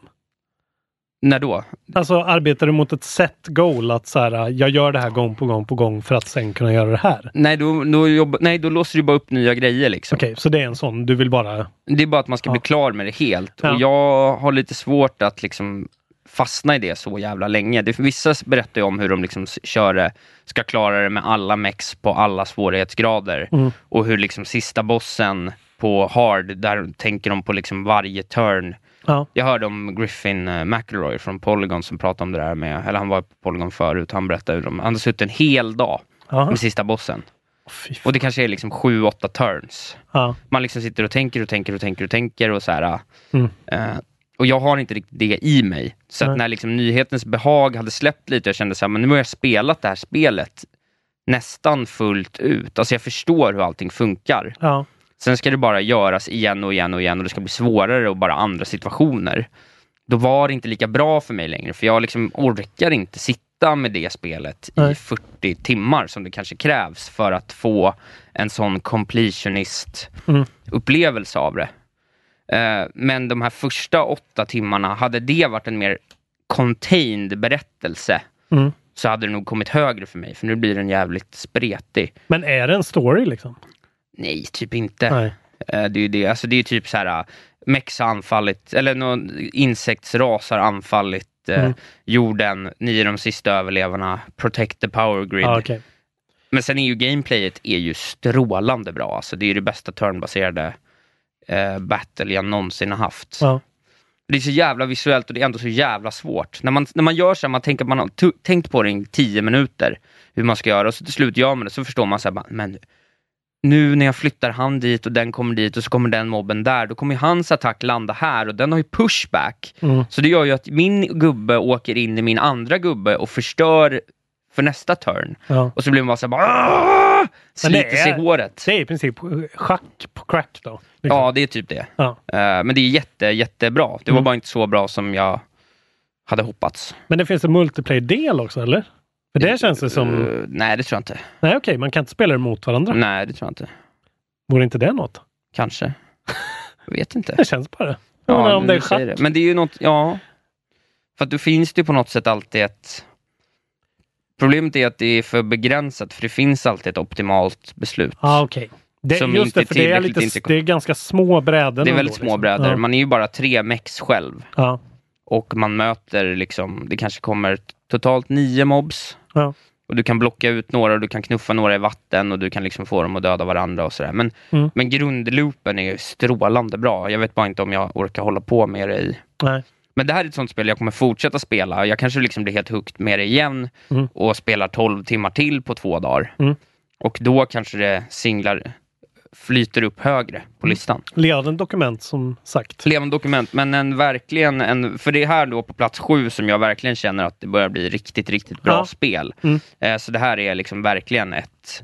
när då? Alltså arbetar du mot ett set goal att så här, jag gör det här gång på gång på gång för att sen kunna göra det här? Nej, då, då, jobba, nej, då låser du bara upp nya grejer liksom. Okej, så det är en sån, du vill bara... Det är bara att man ska Ja. bli klar med det helt. Ja. Och jag har lite svårt att liksom fastna i det så jävla länge. Det, vissa berättar ju om hur de liksom kör det, ska klara det med alla mex på alla svårighetsgrader. Mm. Och hur liksom sista bossen på hard, där tänker de på liksom varje turn. Ja. Jag hörde om Griffin eh, McElroy från Polygon som pratade om det där med, eller han var på Polygon förut, han berättade hur de, han hade suttit en hel dag Aha. med sista bossen. Och det kanske är liksom sju, åtta turns Ja. man liksom sitter och tänker och tänker och tänker och tänker och så här. Mm. eh, och jag har inte riktigt det i mig. Så när liksom nyhetens behag hade släppt lite, jag kände så här, men nu har jag spelat det här spelet nästan fullt ut. Alltså jag förstår hur allting funkar. Ja. Sen ska det bara göras igen och igen och igen och det ska bli svårare och bara andra situationer. Då var det inte lika bra för mig längre, för jag liksom orkar inte sitta med det spelet i Nej. 40 timmar som det kanske krävs för att få en sån completionist Mm. upplevelse av det. Eh, men de här första åtta timmarna, hade det varit en mer contained berättelse Mm. så hade det nog kommit högre för mig, för nu blir den jävligt spretig. Men är det en story liksom? Nej, typ inte. Nej. Eh, Det är ju det. Alltså det är typ så här, Mex har anfallit, eller någon insektsras har anfallit eh, Mm. jorden, ni är de sista överlevarna, protect the power grid. Ja, okej. Men sen är ju gameplayet är ju strålande bra. Alltså det är ju det bästa turnbaserade eh, battle jag någonsin har haft. Ja. Det är så jävla visuellt och det är ändå så jävla svårt. När man, när man gör så här, man tänker att man har tänkt på det i tio minuter, hur man ska göra, och så till slut gör man det, så förstår man så här, men nu när jag flyttar han dit och den kommer dit och så kommer den mobben där, då kommer hans attack landa här och den har ju pushback. Mm. Så det gör ju att min gubbe åker in i min andra gubbe och förstör för nästa turn. Ja. Och så blir man bara så här, bara, "Aah!" Men det sliter sig i håret. Det är i princip schack på crack då. liksom. Ja, det är typ det. Ja. Eh, men det är jätte, jättebra. Det var Mm. bara inte så bra som jag hade hoppats. Men det finns en multiplayer-del också, eller? För det känns det som... Eh, nej, det tror jag inte. Nej, okej, man kan inte spela det mot varandra. Nej, det tror jag inte. Vore inte det något? Kanske. Jag vet inte. Det känns bara. Jag undrar om nu det är schack. det. Men det är ju något, ja. För att då finns det ju på något sätt alltid ett... Problemet är att det är för begränsat, för det finns alltid ett optimalt beslut. Ja, okej. Det, Som just det, för det är, lite, inte- det är ganska små brädor. Det är väldigt små liksom. brädor. Ja. Man är ju bara tre mex själv. Ja. Och man möter liksom, det kanske kommer totalt nio mobs. Ja. Och du kan blocka ut några och du kan knuffa några i vatten och du kan liksom få dem att döda varandra och sådär. Men, Mm. men grundloopen är ju strålande bra. Jag vet bara inte om jag orkar hålla på med det i Nej. Men det här är ett sånt spel jag kommer fortsätta spela. Jag kanske liksom blir helt hooked med det igen Mm. och spelar 12 timmar till på två dagar. Mm. Och då kanske det singlar, flyter upp högre Mm. på listan. Levande dokument som sagt. Levande dokument, men en verkligen, en, för det är här då på plats sju som jag verkligen känner att det börjar bli riktigt, riktigt bra Ja. spel. Mm. Eh, så det här är liksom verkligen ett,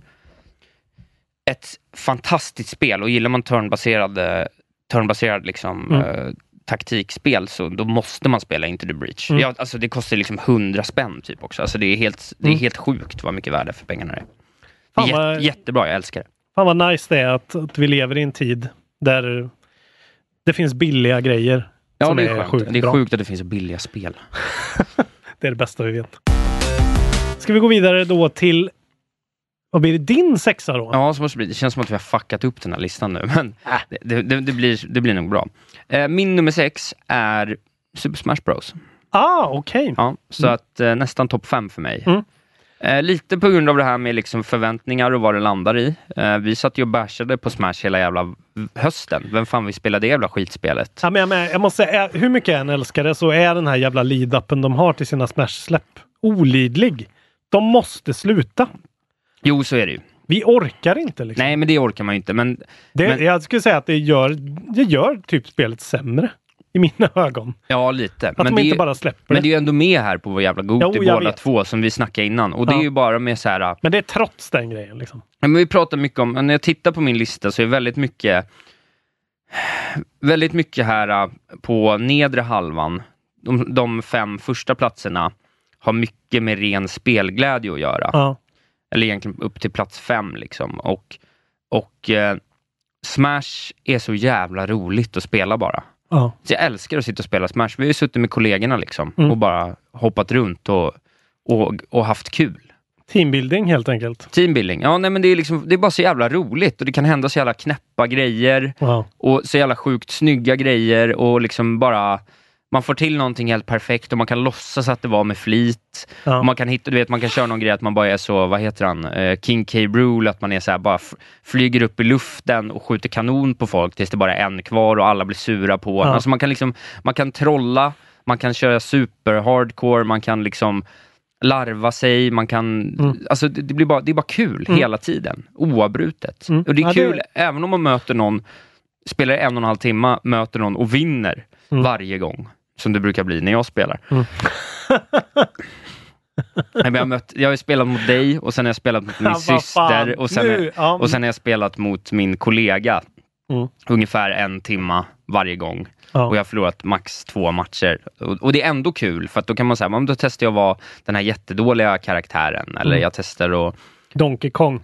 ett fantastiskt spel och gillar man turnbaserade, turnbaserad liksom, Mm. eh, taktikspel så då måste man spela Into the Breach. Mm. Ja, alltså det kostar liksom 100 spänn typ också. Alltså det är helt, det är Mm. helt sjukt vad mycket värde för pengarna det är. Fan vad- Jättebra, jag älskar det. Fan vad nice det är att, att vi lever i en tid där det finns billiga grejer. Ja, det är, sjukt. sjukt det är bra. sjukt att det finns så billiga spel. Det är det bästa vi vet. Ska vi gå vidare då till vad blir det? Din sexa då? Ja, så måste det bli. Det känns som att vi har fuckat upp den här listan nu, men Äh. det, det, det, blir, det blir nog bra. Eh, min nummer sex är Super Smash Bros. Ah, okej. Ja, så att eh, nästan topp fem för mig. Mm. Eh, lite på grund av det här med liksom förväntningar och vad det landar i. Eh, vi satt ju och bashade på Smash hela jävla hösten. Vem fan vill spela det jävla skitspelet? Ja, men, jag, men, jag måste säga, hur mycket jag än älskar det så är den här jävla lead-upen de har till sina Smash-släpp olidlig. De måste sluta. Jo, så är det ju. Vi orkar inte. Liksom. Nej, men det orkar man ju inte. Men, det, men- Jag skulle säga att det gör, det gör typ spelet sämre. I mina ögon. ja, lite. Att men de det inte ju- bara släpper Men det. är ju ändå med här på vår jävla Goti båda vet. två som vi snackade innan. Och det Ja. är ju bara med så här... Men det är trots den grejen. Liksom. Ja, Men vi pratar mycket om, när jag tittar på min lista så är väldigt mycket väldigt mycket här äh, på nedre halvan, de, de fem första platserna har mycket med ren spelglädje att göra. Ja. Eller egentligen upp till plats fem liksom. Och, och eh, Smash är så jävla roligt att spela bara. Ja. Så jag älskar att sitta och spela Smash. Vi har ju suttit med kollegorna liksom Mm. och bara hoppat runt och, och, och haft kul. Teambuilding helt enkelt. Teambuilding, ja nej men det är, liksom, det är bara så jävla roligt och det kan hända så jävla knäppa grejer Ja. och så jävla sjukt snygga grejer och liksom bara man får till någonting helt perfekt och man kan låtsas att det var med flit. Ja. Och man kan hitta, du vet, man kan köra någon grej att man bara är så, vad heter han, eh, King K. Rule, att man är så här, bara flyger upp i luften och skjuter kanon på folk tills det bara är en kvar och alla blir sura på. Ja. Alltså man kan liksom, man kan trolla, man kan köra super hardcore, man kan liksom larva sig, man kan... Mm. Alltså det, det, blir bara, det är bara kul Mm. hela tiden, oavbrutet. Mm. Och det är Ja, det- kul även om man möter någon, spelar en och en halv timme, möter någon och vinner Mm. varje gång. Som det brukar bli när jag spelar. Mm. Nej, men jag, har mött, jag har spelat mot dig och sen har jag spelat mot min Ja, syster och sen, Nu, ja. och sen har jag spelat mot min kollega. Mm. Ungefär en timma varje gång. Ja. Och jag har förlorat max två matcher. Och, och det är ändå kul, för att då kan man säga, men då testar jag att vara den här jättedåliga karaktären. Eller Mm. jag testar att... Donkey Kong.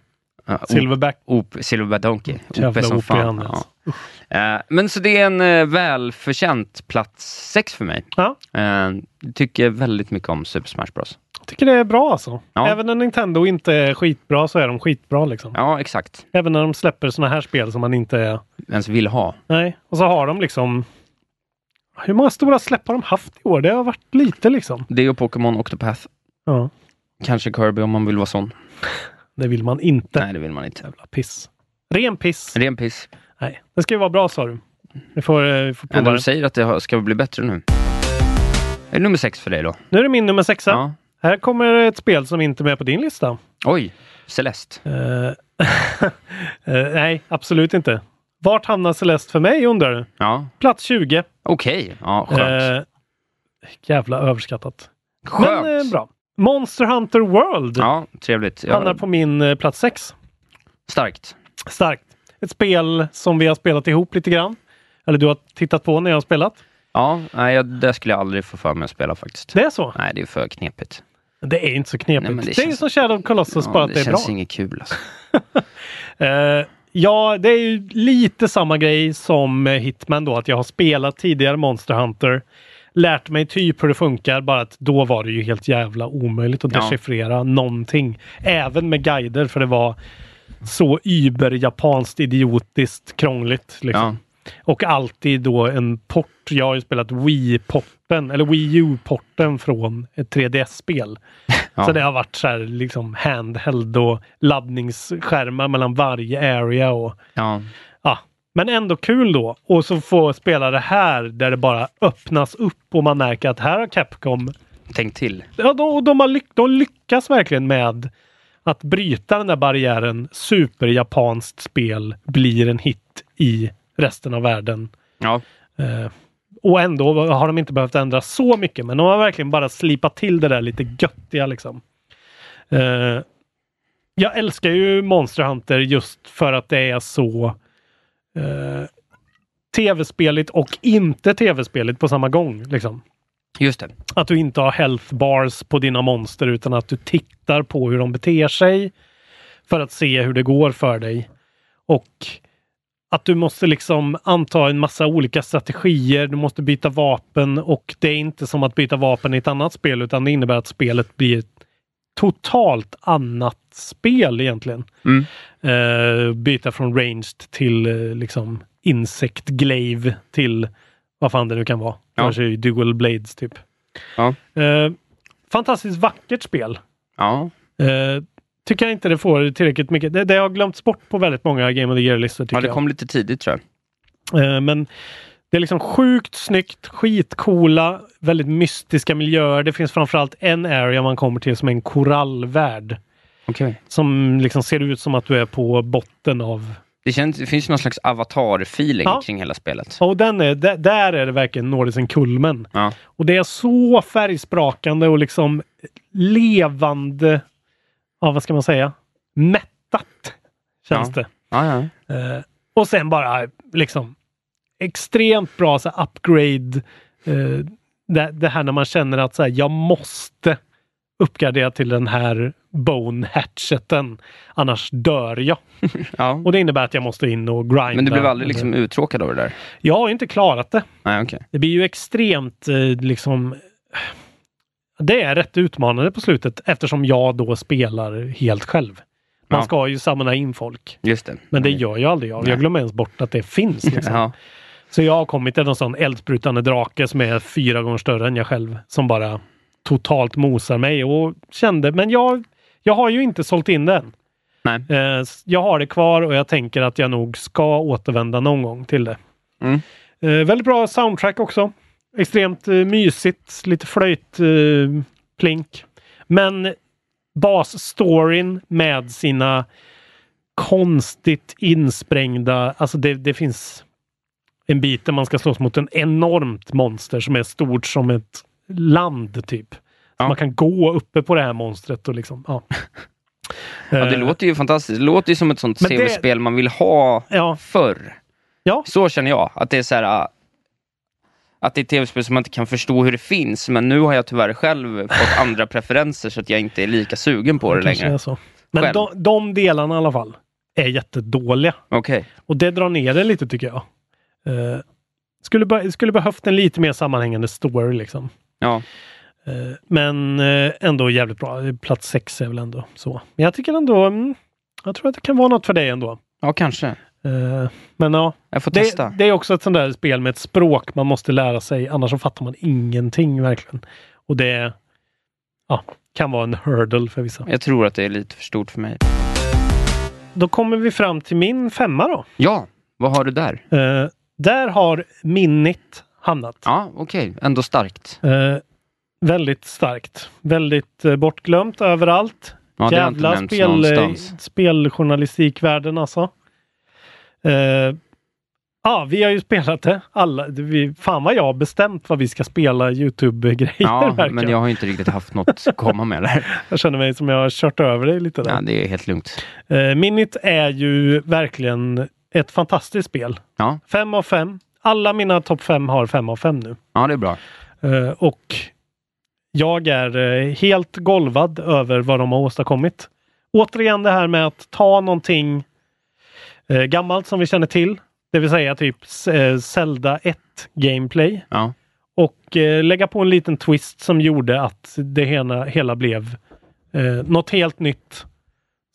Uh, Silverback. Op, Silverback Donkey. Jävla som fan. alltså. Ja. Eh, men så det är en uh, välförtjänt plats sex för mig. Ja. Eh, tycker väldigt mycket om Super Smash Bros. Jag tycker det är bra alltså. Ja. Även när Nintendo inte är skitbra så är de skitbra liksom. Ja, exakt. Även när de släpper såna här spel som man inte. Ens vill ha. Nej. Och så har de liksom... Hur många stora släpp har de haft i år? Det har varit lite liksom. Det och Pokémon Octopath. Ja. Kanske Kirby om man vill vara sån. Det vill man inte. Nej, det vill man inte. Jävla piss. Ren piss. Ren piss. Nej, det ska ju vara bra sa du. Vi får, eh, vi får prova du det. säger att det ska bli bättre nu. Är det nummer sex för dig då? Nu är det min nummer sexa. Ja. Här kommer ett spel som inte är med på din lista. Oj, Celeste. Eh, nej, absolut inte. Vart hamnar Celeste för mig undrar du? Ja, Plats 20. okej. Ja, skönt. Eh, jävla överskattat. Skönt. Men bra. Monster Hunter World Ja, trevligt. Ja, hamnar på min eh, plats 6. Starkt. Starkt. Ett spel som vi har spelat ihop lite grann. Eller du har tittat på när jag har spelat. Ja, nej, jag- det skulle jag aldrig få för mig att spela faktiskt. Det är så? Nej, det är för knepigt. Det är inte så knepigt. Nej, det, det är ju som Shadow of Colossus, Ja, bara att det är bra. känns inget kul alltså. Eh, ja, det är ju lite samma grej som eh, Hitman då, att jag har spelat tidigare Monster Hunter. Lärt mig typ hur det funkar, bara att då var det ju helt jävla omöjligt att Ja. dechiffrera någonting. Även med guider, för det var så über-japanskt idiotiskt krångligt. Liksom. Och alltid då en port. Jag har ju spelat Wii-porten, eller Wii U-porten från ett 3DS-spel. Ja. Så det har varit så här liksom handheld och laddningsskärmar mellan varje area och Ja. Men ändå kul då. Och så få spela det här där det bara öppnas upp och man märker att här har Capcom Tänk till. Ja, de, de, har lyck, de lyckas verkligen med att bryta den där barriären. Superjapanskt spel blir en hit i resten av världen. Ja. Eh, och ändå har de inte behövt ändra så mycket, men de har verkligen bara slipat till det där lite göttiga liksom. Eh, jag älskar ju Monster Hunter just för att det är så eh, tv-speligt och inte tv-speligt på samma gång. Liksom. Just det. Att du inte har health bars på dina monster utan att du tittar på hur de beter sig för att se hur det går för dig. Och att du måste liksom anta en massa olika strategier. Du måste byta vapen och det är inte som att byta vapen i ett annat spel utan det innebär att spelet blir totalt annat spel egentligen. Mm. Eh, byta från ranged till eh, liksom insect glaive till vad fan det nu kan vara. Ja. Kanske dual blades typ. Ja. Eh, fantastiskt vackert spel. Ja. Tycker jag inte det får tillräckligt mycket. Det, det har glömts bort på väldigt många Game of the Year-listor ja, det jag. kom lite tidigt tror jag. Men det är liksom sjukt snyggt, skitcoola, väldigt mystiska miljöer. Det finns framförallt en area man kommer till som är en korallvärld. Okej. Som liksom ser ut som att du är på botten av... Det, känns, det finns någon slags avatar-feeling Ja. kring hela spelet. Och den är, där, är det verkligen nådisen kulmen. Ja. Och det är så färgsprakande och liksom levande, ja vad ska man säga, mättat känns Ja. det. Ja, ja. Eh, och sen bara liksom extremt bra så här, upgrade. Eh, det, det här när man känner att så här, jag måste uppgradera till den här bone hatcheten. Annars dör jag. ja. Och det innebär att jag måste in och grinda. Men du blev aldrig liksom uttråkad av det där? Jag har ju inte klarat det. Nej, okej. Det blir ju extremt eh, liksom det är rätt utmanande på slutet eftersom jag då spelar helt själv. Man Ja. ska ju samla in folk. Just det. Men det gör jag aldrig jag. Nej. Jag glömmer ens bort att det finns. Liksom. Ja. Så jag har kommit till en sån eldsprutande drake som är fyra gånger större än jag själv. Som bara totalt mosar mig och kände, men jag, jag har ju inte sålt in den. Nej. Eh, jag har det kvar och jag tänker att jag nog ska återvända någon gång till det. Mm. Eh, väldigt bra soundtrack också. Extremt eh, mysigt, lite flöjt eh, plink. Men basstoryn med sina konstigt insprängda, alltså det, det finns en bit där man ska slåss mot en enormt monster som är stort som ett land typ. Ja. Man kan gå uppe på det här monstret och liksom, ja. Ja, det Eh, låter ju fantastiskt. Det låter ju som ett sånt Men det- tv-spel man vill ha Ja. förr. Ja. Så känner jag. Att det är så här... äh, Att det är ett tv-spel som man inte kan förstå hur det finns, men nu har jag tyvärr själv fått andra preferenser så att jag inte är lika sugen på det kanske längre. Men de, de delarna i alla fall är jättedåliga. Okej. Och det drar ner det lite tycker jag. Eh, skulle, be- skulle behövt en lite mer sammanhängande story liksom. Ja. Eh, men eh, ändå jävligt bra. Plats sex är väl ändå så. Men jag tycker ändå, mm, jag tror att det kan vara något för dig ändå. ja, kanske. Eh, men ja, Jag får testa. det, det är också ett sånt där spel med ett språk man måste lära sig, annars så fattar man ingenting verkligen. Och det ja, kan vara en hurdle för vissa. Jag tror att det är lite för stort för mig. Då kommer vi fram till min femma då. Ja, vad har du där? Där har Minnit hamnat. Ja, okej. Ändå starkt. Eh, väldigt starkt. Väldigt eh, bortglömt överallt. Ja, Jävla spel, speljournalistikvärlden alltså. Eh, ja, vi har ju spelat det. Alla, vi, fan vad jag har bestämt vad vi ska spela Youtube-grejer. Ja, verkar. men jag har inte riktigt haft något att komma med där. jag känner mig som jag har kört över dig lite där. Ja, det är helt lugnt. Eh, Minit är ju verkligen ett fantastiskt spel. Ja, Fem av fem. Alla mina topp fem har fem av fem nu. ja det är bra. Eh, och jag är eh, helt golvad över vad de har åstadkommit. Återigen det här med att ta någonting eh, gammalt som vi känner till, det vill säga typ Zelda 1 gameplay Ja, och lägga på en liten twist som gjorde att det hela, hela blev eh, något helt nytt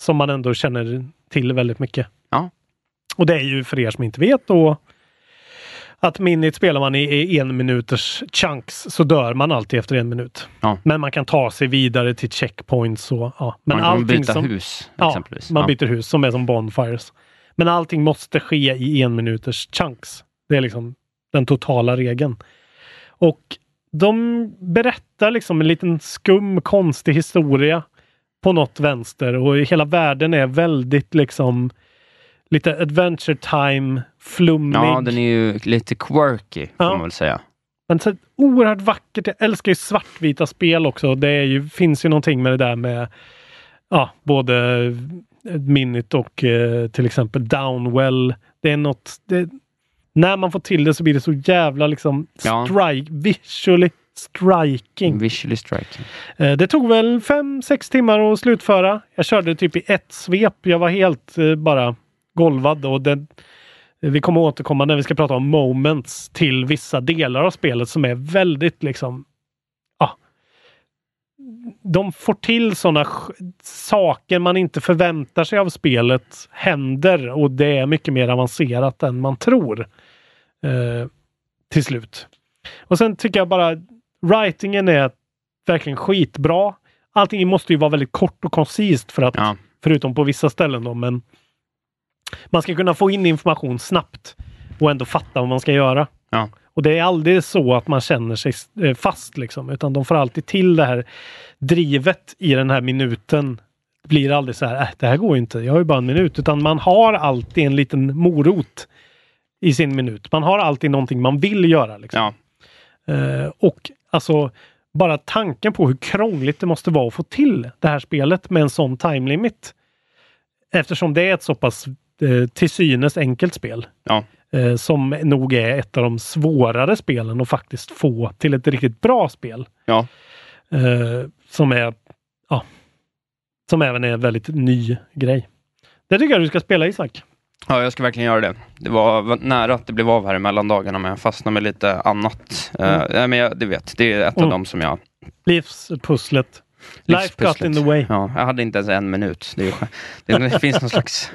som man ändå känner till väldigt mycket. Ja. Och det är ju för er som inte vet då att minit spelar man i, i en minuters chunks så dör man alltid efter en minut. Ja. Men man kan ta sig vidare till checkpoints och ja. Men man kan byta som, hus Ja, exempelvis. man ja. byter hus som är som bonfires. Men allting måste ske i en minuters chunks. Det är liksom den totala regeln. Och de berättar liksom en liten skum, konstig historia på något vänster och hela världen är väldigt liksom lite Adventure Time, flummig. Ja, den är ju lite quirky, får Ja. man väl säga. Men så oerhört vackert. Jag älskar ju svartvita spel också. Det ju, finns ju någonting med det där med ja, både Minute och eh, till exempel Downwell. Det är något, det, när man får till det så blir det så jävla liksom Ja. strike, visually striking. Visually striking. Eh, Det tog väl fem sex timmar att slutföra. Jag körde typ i ett svep. Jag var helt eh, bara golvad och det, vi kommer återkomma när vi ska prata om moments till vissa delar av spelet som är väldigt liksom ja, de får till sådana saker man inte förväntar sig av spelet händer och det är mycket mer avancerat än man tror. Eh, till slut. Och sen tycker jag bara writingen är verkligen skitbra. Allting måste ju vara väldigt kort och koncist för att, Ja. förutom på vissa ställen då, men man ska kunna få in information snabbt och ändå fatta vad man ska göra. Ja. Och det är aldrig så att man känner sig eh, fast liksom, utan de får alltid till det här drivet i den här minuten. Det blir aldrig så här, äh, det här går inte, jag har ju bara en minut, utan man har alltid en liten morot i sin minut. Man har alltid någonting man vill göra. Liksom. Ja. Eh, och alltså bara tanken på hur krångligt det måste vara att få till det här spelet med en sån time limit. Eftersom det är ett så pass till synes enkelt spel. Ja. Eh, som nog är ett av de svårare spelen att faktiskt få till ett riktigt bra spel. Ja. Eh, som är ja, som även är en väldigt ny grej. Det tycker jag du ska spela Isak. Ja, jag ska verkligen göra det. Det var nära att det blev av här mellan dagarna, men jag fastnade med lite annat. Mm. Eh, nej, men jag, du vet, det är ett av Mm. dem som jag... Livspusslet. Life got in the way. Ja, jag hade inte ens en minut. Det, är, det, det finns någon slags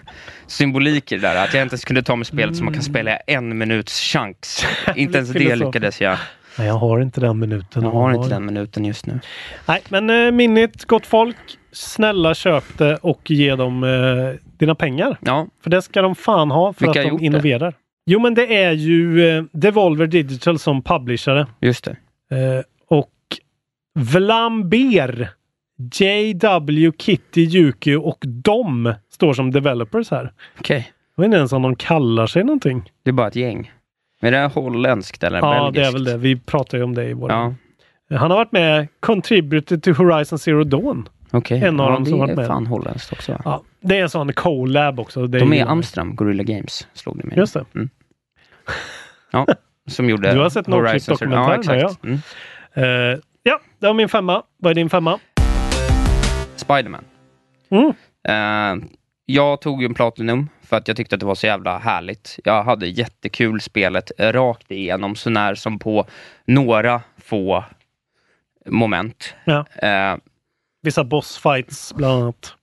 symbolik i det där, att jag inte ens kunde ta mig spelet som man kan spela en minuts chunks. Inte ens det lyckades jag. Nej, jag har inte den minuten. Jag har inte den minuten just nu. Nej, men eh, Minit, gott folk. Snälla köp det och ge dem eh, dina pengar. Ja, För det ska de fan ha för Vilka att de det? innoverar. Jo, men det är ju eh, Devolver Digital som publicerare. just det. Eh, och Vlamber, JW, Kitty, Yuki och de står som developers här. Okej. Jag vet inte ens om de kallar sig någonting. Det är bara ett gäng. Men det är holländskt eller Ja, belgiskt? det är väl det. Vi pratar ju om det i vår. Ja, Han har varit med, contributed to Horizon Zero Dawn. okej. En av ja, dem som det varit är med. fan holländskt också. Ja, det är en sån collab också. Det De är i Amsterdam, Gorilla Games, slog det mig. Just det. Mm. Ja, som gjorde Du har sett någon Horizon Zero- dokumentär, Ja, ja. exakt. Mm. Eh, ja, det var min femma. Vad är din femma? Spiderman. Mm. Eh, jag tog ju en Platinum för att jag tyckte att det var så jävla härligt. Jag hade jättekul spelet rakt igenom, så när som på några få moment. Ja. Eh, Vissa bossfights bland annat.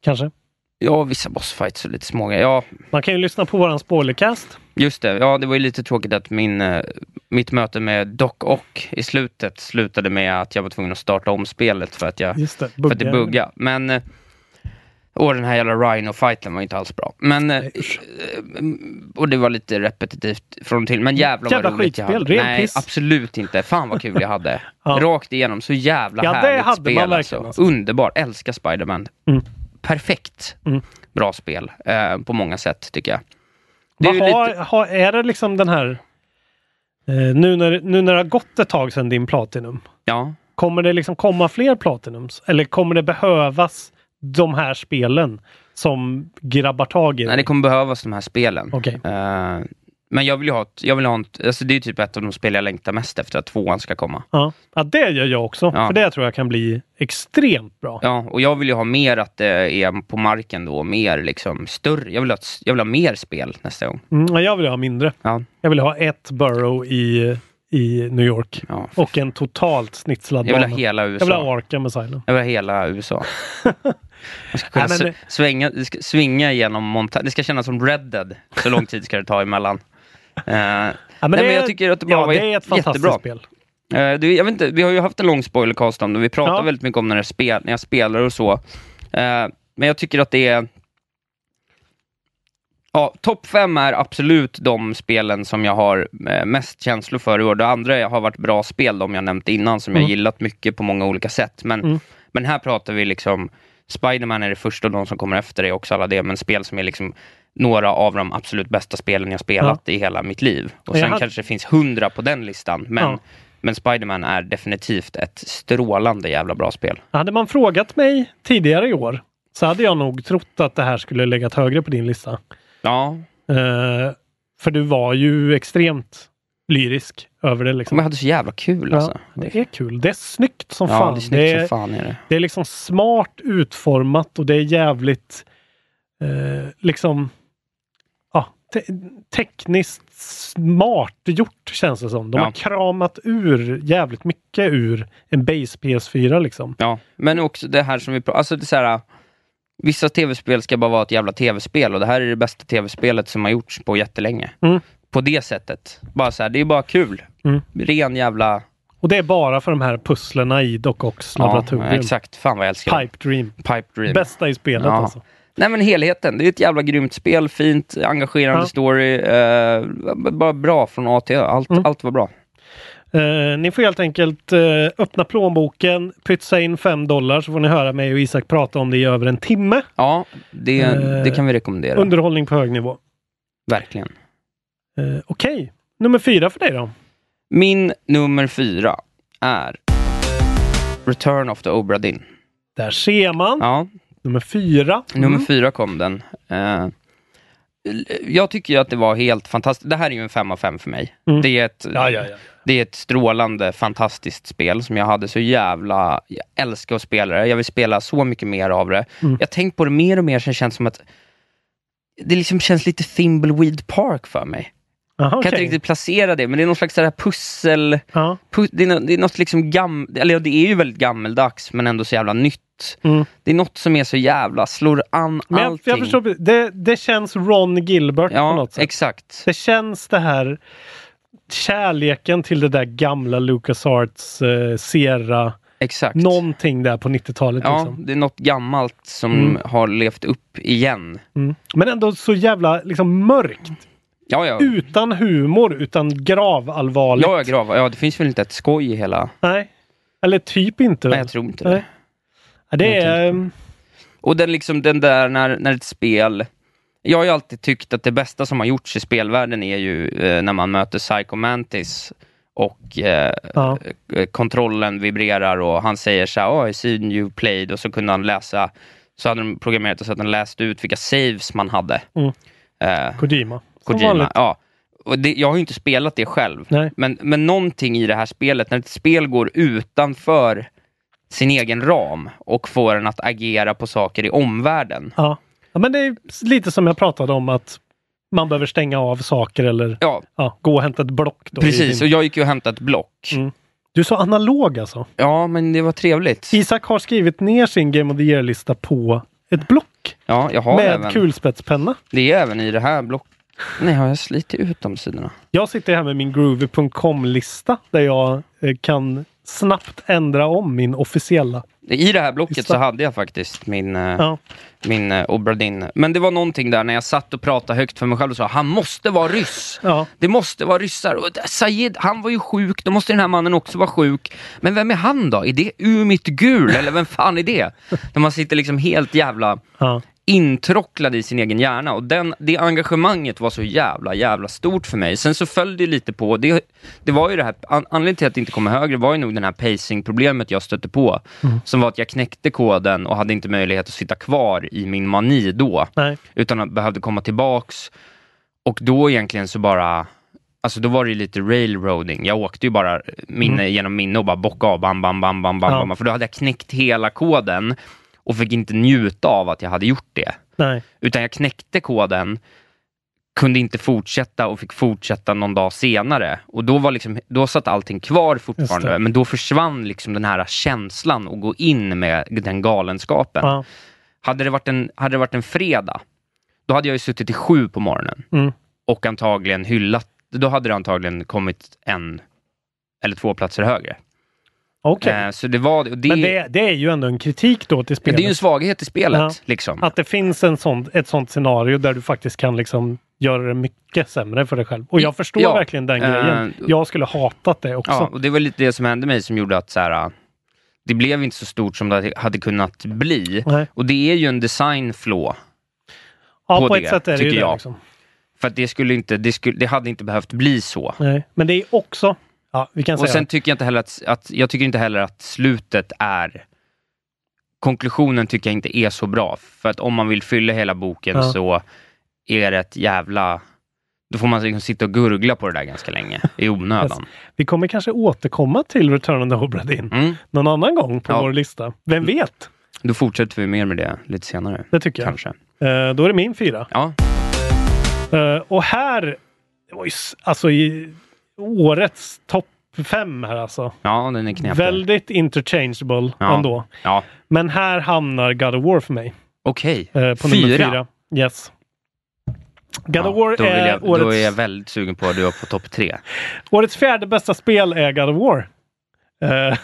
Kanske. ja, vissa bossfights och lite små Ja, Man kan ju lyssna på våran spoilercast. Just det. Ja, det var ju lite tråkigt att min, eh, mitt möte med Doc Ock i slutet slutade med att jag var tvungen att starta om spelet för att jag Just det. för att det buggade. Men eh, Och den här jävla Rhino-fighten var inte alls bra. Men, eh, och det var lite repetitivt från och till. Men jävlar Jävla vad roligt jag hade. Nej, piss. absolut inte. Fan vad kul jag hade. Ja. Rakt igenom, så jävla Ja, det härligt hade spel man alltså. alltså. Underbart, älskar Spiderman. Mm. Perfekt Mm. bra spel eh, på många sätt tycker jag. Det är har, lite, har, är det liksom den här... Eh, nu, när, nu när det har gått ett tag sedan din Platinum. ja. Kommer det liksom komma fler Platinums? Eller kommer det behövas de här spelen som grabbar tag i? Nej, det kommer behövas de här spelen. Okej. Eh, men jag vill ju ha, ett, jag vill ha ett, alltså det är typ ett av de spel jag längtar mest efter, att tvåan ska komma. Ja. ja, det gör jag också. Ja. För det tror jag kan bli extremt bra. Ja, och jag vill ju ha mer att det är på marken då, mer liksom större. Jag vill ha, ett- jag vill ha mer spel nästa gång. Mm, ja, jag vill ha mindre. Ja. Jag vill ha ett Borough i, i New York. Ja. Och en totalt snitslad Jag vill ha hela Jag vill ha USA. Arkham Asylum. Jag vill ha hela USA. Man ska kunna Nej, men svänga, svinga genom Montana. Det ska kännas som Red Dead. Så lång tid ska det ta emellan. Eh, nej, men jag tycker att det bara ja, var det är ett fantastiskt jättebra. spel. Eh, du, jag vet inte, vi har ju haft en lång spoilercast om det. Vi pratar Ja. väldigt mycket om när, det spel, när jag spelar och så. Eh, men jag tycker att det är... Ja, topp fem är absolut de spelen som jag har mest känslor för i år. Det andra har varit bra spel, de jag nämnt innan, som jag Mm. gillat mycket på många olika sätt. Men, Mm. men här pratar vi liksom... Spiderman är det första och de som kommer efter det också alla det, men spel som är liksom några av de absolut bästa spelen jag spelat i hela mitt liv. Och sen hade- kanske det finns hundra på den listan, men Ja. men Spiderman är definitivt ett strålande jävla bra spel. Hade man frågat mig tidigare i år så hade jag nog trott att det här skulle legat högre på din lista. Ja, Eh, för du var ju extremt lyrisk över det. Liksom. men jag hade så jävla kul Ja, alltså. det är kul. Det är snyggt som ja, fan. det är snyggt det, som fan är det. det är liksom smart utformat och det är jävligt eh, liksom ja, te tekniskt smart gjort känns det som. De Ja. har kramat ur jävligt mycket ur en base PS4 liksom. Ja, men också det här som vi pratar alltså det är så här, Vissa tv-spel ska bara vara ett jävla tv-spel och det här är det bästa tv-spelet som har gjorts på jättelänge. Mm. På det sättet. Bara så här, det är bara kul. Mm. Ren jävla... Och det är bara för de här pusslerna i Doc Ox Ja, laboratorium. exakt. Fan vad jag älskar. Pipe Dream. Pipe Dream. Bästa i spelet Ja. alltså. Nej men helheten, det är ett jävla grymt spel, fint, engagerande Ja. story, eh, bara bra från A till Ö. Allt, Mm. allt var bra. Eh, ni får helt enkelt eh, öppna plånboken, pytsa in 5 dollar så får ni höra mig och Isak prata om det i över en timme. Ja, det, Eh, det kan vi rekommendera. Underhållning på hög nivå. Verkligen. Eh, Okej, nummer fyra för dig då? Min nummer fyra är Return of the Obra Dinn. Där ser man. Ja, Nummer fyra. nummer Mm. fyra kom den. Eh, jag tycker ju att det var helt fantastiskt. Det här är ju en fem av fem för mig. Mm. Det, är ett, Ja, ja, ja. det är ett strålande, fantastiskt spel som jag hade så jävla... Jag älskar att spela det. Jag vill spela så mycket mer av det. Mm. Jag har tänkt på det mer och mer så det känns som att det liksom känns lite Thimbleweed Park för mig. Aha, Kan okej. inte riktigt placera det, men det är någon slags här pussel... Ja. Pu- det, är nå- det är något liksom gam... Eller ja, det är ju väldigt gammeldags, men ändå så jävla nytt. Mm. Det är något som är så jävla, slår an Men jag, allting. jag förstår, det, det känns Ron Gilbert på Ja, något sätt. exakt. Det känns det här kärleken till det där gamla LucasArts eh, Sierra. Exakt. Någonting där på 90-talet. Ja, Liksom. det är något gammalt som Mm. har levt upp igen. Mm. Men ändå så jävla liksom mörkt. Ja, ja. Utan humor, utan gravallvarligt. Ja, gravar. Ja, det finns väl inte ett skoj i hela... Nej. Eller typ inte. Nej, jag tror inte det. Nej. Ja, det tror är... Och den liksom, den där när, när ett spel... Jag har ju alltid tyckt att det bästa som har gjorts i spelvärlden är ju eh, när man möter Psycho Mantis och eh, Ja. eh, kontrollen vibrerar och han säger så här, oh, I seen you played och så kunde han läsa, så hade de programmerat det så att han läste ut vilka saves man hade. Mm. Eh, Kojima. Kojima, ja. Och det, jag har ju inte spelat det själv, Nej. men, men någonting i det här spelet, när ett spel går utanför sin egen ram och får en att agera på saker i omvärlden. Ja. ja, men det är lite som jag pratade om att man behöver stänga av saker eller Ja, ja, gå och hämta ett block. Precis. din- Och jag gick ju och hämtade ett block. Mm. Du är så analog alltså. Ja, men det var trevligt. Isak har skrivit ner sin Game of the Year-lista på ett block Ja, jag har med även. kulspetspenna. Det är även i det här block... Nej, har jag slitit ut de sidorna? Jag sitter här med min groovy.com-lista där jag eh, kan snabbt ändra om min officiella. I det här blocket Lista. så hade jag faktiskt min, eh, Ja. min eh, Obradin. Men det var någonting där när jag satt och pratade högt för mig själv och sa han måste vara ryss. Ja. Det måste vara ryssar. Och Sayed, han var ju sjuk, då måste den här mannen också vara sjuk. Men vem är han då? Är det Umit Gul? Eller vem fan är det? När man sitter liksom helt jävla Ja. Intråcklad i sin egen hjärna. Och den, det engagemanget var så jävla, jävla stort för mig. Sen så föll det lite på, det, det var ju det här, an, anledningen till att det inte kommer högre var ju nog den här pacing-problemet jag stötte på. Mm. Som var att jag knäckte koden och hade inte möjlighet att sitta kvar i min mani då. Nej. Utan behövde komma tillbaks. Och då egentligen så bara, alltså då var det lite railroading. Jag åkte ju bara minne genom minne och bara bocka av, bam, bam, bam, bam, bam, Mm. Ja. bam. För då hade jag knäckt hela koden och fick inte njuta av att jag hade gjort det. Nej. Utan jag knäckte koden, kunde inte fortsätta och fick fortsätta någon dag senare. Och då, var liksom, då satt allting kvar fortfarande, men då försvann liksom den här känslan att gå in med den galenskapen. Ja. Hade, det varit en, hade det varit en fredag, då hade jag ju suttit till sju på morgonen Mm. och antagligen hyllat, då hade det antagligen kommit en eller två platser högre. Okej. Eh, så det var, det, Men det, det är ju ändå en kritik då till det spelet. är ju en svaghet i spelet. Ja. Liksom. Att det finns en sån, ett sånt scenario där du faktiskt kan liksom göra det mycket sämre för dig själv. Och jag förstår Ja. verkligen den grejen. Eh, Jag skulle hatat det också. Ja, och det var lite det som hände mig som gjorde att så här, det blev inte så stort som det hade kunnat bli. Nej. Och det är ju en design flaw. Ja, på på, det, ett sätt är det ju tycker det. jag. Liksom. För att det skulle inte, det, skulle, det hade inte behövt bli så. Nej. Men det är också, ja, vi kan Och säga sen tycker jag inte heller att, att, jag tycker inte heller att slutet är Konklusionen tycker jag inte är så bra, för att om man vill fylla hela boken Ja. så är det ett jävla... Då får man liksom sitta och gurgla på det där ganska länge, i onödan. vi kommer kanske återkomma till Return of the Obra Dinn Mm. någon annan gång på Ja. vår lista. Vem vet? Då fortsätter vi mer med det lite senare. Det tycker jag. Kanske. Eh, då är det min fyra. Ja. Eh, och här, det var ju alltså i årets topp fem här alltså. Ja, den är knepig. Väldigt interchangeable Ja. ändå. Ja, Men här hamnar God of War för mig. okej. eh, på nummer fyra. Yes. God Ja, of War då, är jag, årets, då är jag väldigt sugen på att du är på topp tre. årets fjärde bästa spel är God of War. Eh,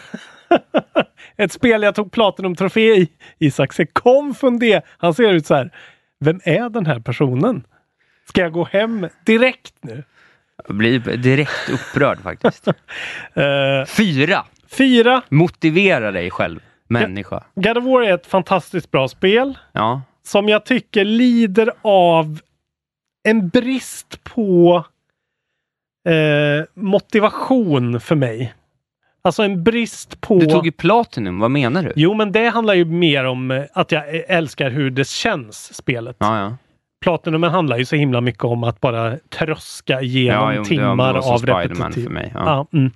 Ett spel jag tog Platinum-trofé i. Isak ser konfunderad Han ser ut så här. Vem är den här personen? Ska jag gå hem direkt nu? Jag blir direkt upprörd faktiskt. Eh, Fyra! fyra. Motivera dig själv, människa. God of War är ett fantastiskt bra spel. Ja. som jag tycker lider av en brist på eh, motivation för mig. Alltså en brist på... Du tog ju Platinum, vad menar du? Jo, men det handlar ju mer om eh, att jag älskar hur det känns, spelet. Ja, ja. Platinumen handlar ju så himla mycket om att bara tröska igenom Ja, jo, det timmar av repetitiv. för mig, ja. Ja, mm.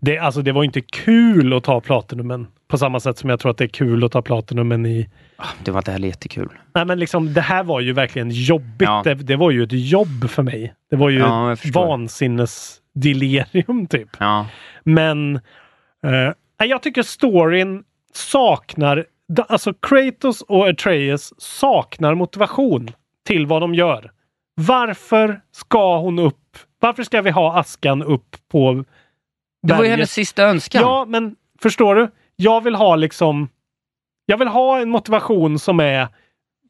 det, alltså, det var inte kul att ta Platinumen på samma sätt som jag tror att det är kul att ta Platinumen i Ah, Det var inte heller jättekul. Nej men liksom det här var ju verkligen jobbigt. Ja. Det, det var ju ett jobb för mig. Det var ju Ja, ett vansinnesdelirium typ. Ja. Men eh, jag tycker storyn saknar, alltså Kratos och Atreus saknar motivation till vad de gör. Varför ska hon upp? Varför ska vi ha askan upp på Det var ju berget? hennes sista önskan. Ja, men förstår du? Jag vill ha liksom... Jag vill ha en motivation som är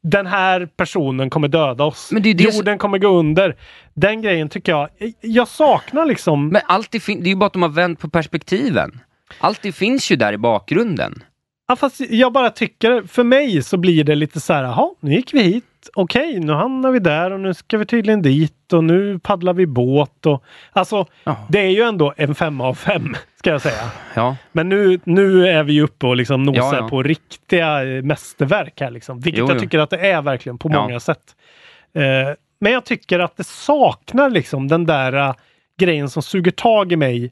den här personen kommer döda oss. Men det är det som- Jorden kommer gå under. Den grejen tycker jag... Jag saknar liksom... Men allt det, det är ju bara att de har vänt på perspektiven. Allt det finns ju där i bakgrunden. Ja, fast jag bara tycker, för mig så blir det lite så här, jaha, nu gick vi hit. Okej, nu hamnar vi där och nu ska vi tydligen dit och nu paddlar vi båt och... Alltså, Ja. det är ju ändå en femma av fem, ska jag säga. Ja. Men nu, nu är vi uppe och liksom nosar Ja, på riktiga eh, mästerverk här. Liksom. Vilket Jo, jag jo. tycker att det är verkligen på många sätt. Eh, men jag tycker att det saknar liksom den där eh, grejen som suger tag i mig.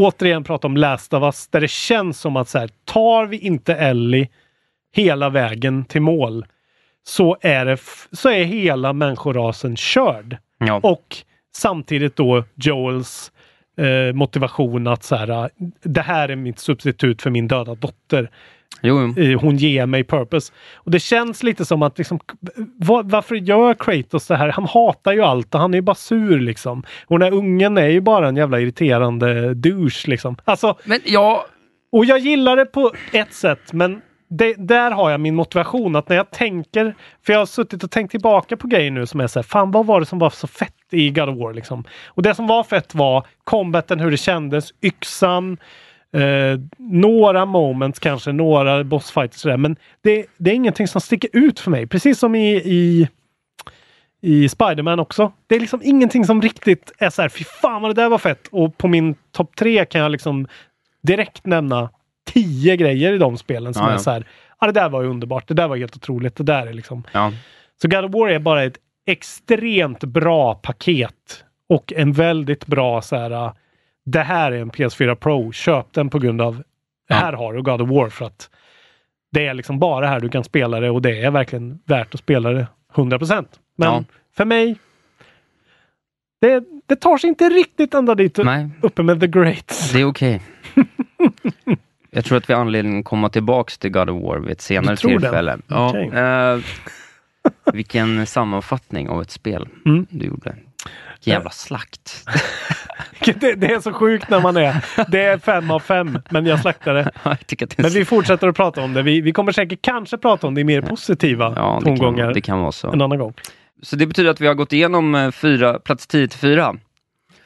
Återigen prata om Last of Us, där det känns som att så här, tar vi inte Ellie hela vägen till mål så är, det så är hela människorasen körd. Ja. Och samtidigt då Joels eh, motivation att så här, det här är mitt substitut för min döda dotter. Jo, hon ger mig purpose. Och det känns lite som att liksom, va- varför gör Kratos det här? Han hatar ju allt och han är ju bara sur liksom. Och den här ungen är ju bara en jävla irriterande douche liksom. Alltså, Men ja, och jag gillar det på ett sätt, men det, där har jag min motivation. Att när jag tänker, för jag har suttit och tänkt tillbaka på grejer nu som är så här, fan vad var det som var så fett i God of War liksom? Och det som var fett var combaten, hur det kändes, yxan, eh, några moments kanske, några bossfighter sådär. Men det, det är ingenting som sticker ut för mig. Precis som i, i i Spiderman också. Det är liksom ingenting som riktigt är så här, fy fan vad det där var fett. Och på min topp tre kan jag liksom direkt nämna tio grejer i de spelen som Ja, är ja. så här, ja det där var ju underbart, det där var helt otroligt, det där är liksom. ja. Så God of War är bara ett extremt bra paket och en väldigt bra så här, det här är en PS4 Pro, köp den på grund av, Ja. här har du God of War för att det är liksom bara här du kan spela det och det är verkligen värt att spela det 100%. Men Ja. för mig, det, det tar sig inte riktigt ända dit Nej, uppe med The Greats. det är okej. Jag tror att vi har anledning att komma tillbaks till God of War vid ett senare tillfälle. Ja, Okej. eh, vilken sammanfattning av ett spel Mm. du gjorde. Jävla slakt. Det, det är så sjukt när man är, det är fem av fem, men jag är Men vi fortsätter att prata om det. Vi, vi kommer säkert kanske prata om det i mer positiva ja, det, tongångar kan, det kan vara så. en annan gång. Så det betyder att vi har gått igenom eh, fyra, plats 10 till 4.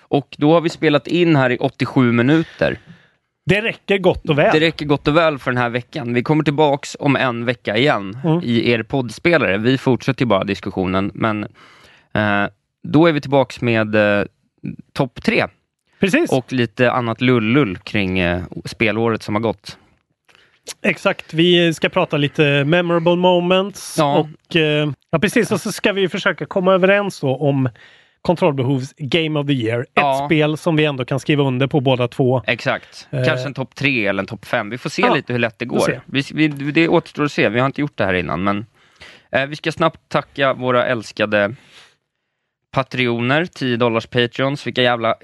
Och då har vi spelat in här i 87 minuter. Det räcker gott och väl. Det räcker gott och väl för den här veckan. Vi kommer tillbaks om en vecka igen Mm. i er poddspelare. Vi fortsätter bara diskussionen, men eh, då är vi tillbaks med eh, topp tre Precis, och lite annat lullull kring eh, spelåret som har gått. exakt. Vi ska prata lite memorable moments Ja. och eh, ja, precis. Och så ska vi försöka komma överens då om kontrollbehovs Game of the Year. Ett Ja. spel som vi ändå kan skriva under på båda två. Exakt. Eh. Kanske en topp tre eller en topp fem. Vi får se Ja, lite hur lätt det går. Vi, vi, det återstår att se. Vi har inte gjort det här innan, men eh, vi ska snabbt tacka våra älskade patrioner, 10 dollars patreons. Vilka jävla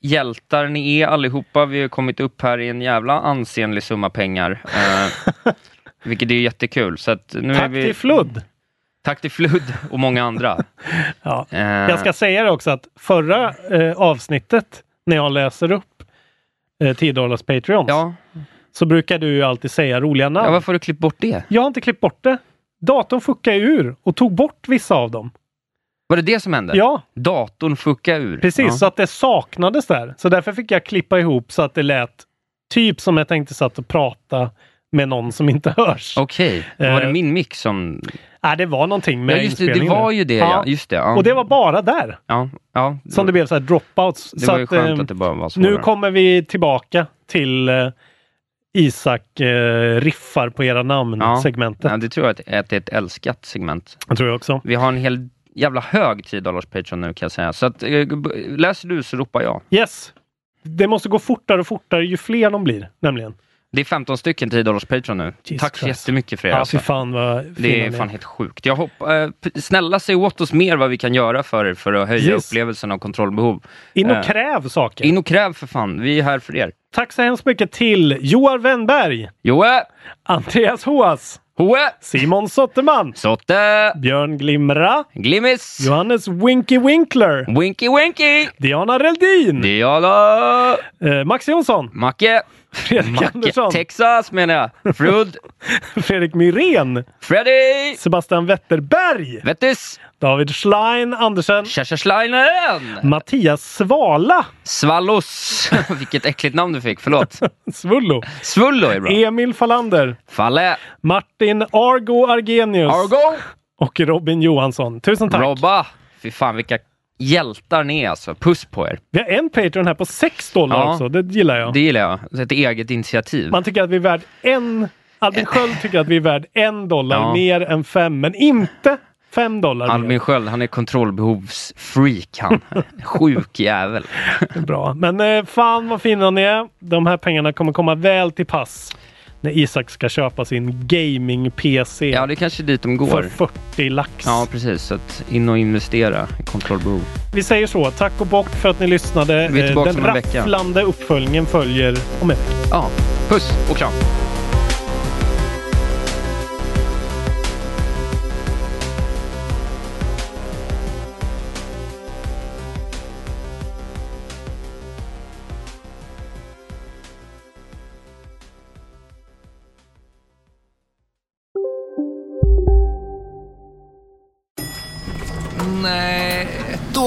hjältar ni är allihopa. Vi har kommit upp här i en jävla ansenlig summa pengar. Eh, vilket är jättekul. Så nu är Tack vi... till Flood! Tack till Flood och många andra. Ja. Eh, Jag ska säga det också att förra eh, avsnittet när jag läser upp eh, 10 dollars Patreons ja. så brukar du ju alltid säga roliga namn. ja, varför har du klippt bort det? Jag har inte klippt bort det. Datorn fuckade ur och tog bort vissa av dem. Var det det som hände? Ja, Datorn fuckade ur? precis. Ja. Så att det saknades där. Så därför fick jag klippa ihop så att det lät typ som jag tänkte satt och prata med någon som inte hörs. Okej, var det Eh, min mick som... Nej, det var någonting med Ja, just det, det var ju det ja. Just det, ja. Och det var bara där Ja, ja. som det blev så här dropouts. Det så var ju att, skönt eh, att det bara var så. Nu kommer vi tillbaka till eh, Isak eh, riffar på era namn-segmentet. Ja, det tror jag att, att det är ett älskat segment. Det tror jag också. Vi har en hel jävla hög 10 dollars Patreon nu kan jag säga. Så att, eh, läser du så ropar jag. Yes. Det måste gå fortare och fortare ju fler de blir, nämligen. Det är 15 stycken 10 dollars Patreon nu. Jesus Tack så jättemycket för er. Ja, alltså. fan vad Det är fan helt sjukt. Jag hopp, eh, snälla säg åt oss mer vad vi kan göra för er för att höja Yes. upplevelsen av kontrollbehov. In och Eh, kräv saker. In och kräv för fan. Vi är här för er. Tack så hemskt mycket till Joar Wennberg, Joe! Andreas Hoas, Hoe! Simon Sotterman, Sotte! Björn Glimra, Glimmis! Johannes Winky Winkler, Winky Winky! Diana Reldin, Diala! eh, Max Jonsson, Macke! Fredrik Macke! Andersson, Texas menar jag. Frud! Fredrik Myrén, Freddy! Sebastian Wetterberg, Vettis! David Schlein Andersen, Kerserschleinen! Mattias Svala, Svallos! Vilket äckligt namn du fick, förlåt. Svullo, Svullo är bra. Emil Fallander, Falle! Martin Argo Argenius Argo! och Robin Johansson. Tusen tack! Robba! Fy fan vilka hjältar ni alltså. Puss på er. Vi har en Patreon här på 6 dollar Ja. också. Det gillar jag. Det gillar jag. Ett eget initiativ. Man tycker att vi är värd en... Albin Sköld tycker att vi är värd en dollar Ja. mer än fem, men inte fem dollar Albin. Sköld, han är kontrollbehovsfreak han. Sjuk jävel. Bra. Men eh, fan vad fina ni är. De här pengarna kommer komma väl till pass när Isak ska köpa sin gaming-PC Ja, det är kanske dit de för går. 40 lax. Ja, precis. Så att in och investera i kontrollbehov. Vi säger så. Tack och bock för att ni lyssnade. Vi är tillbaka Eh, Den om en vecka. rafflande uppföljningen följer om en vecka. Ja, puss och kram.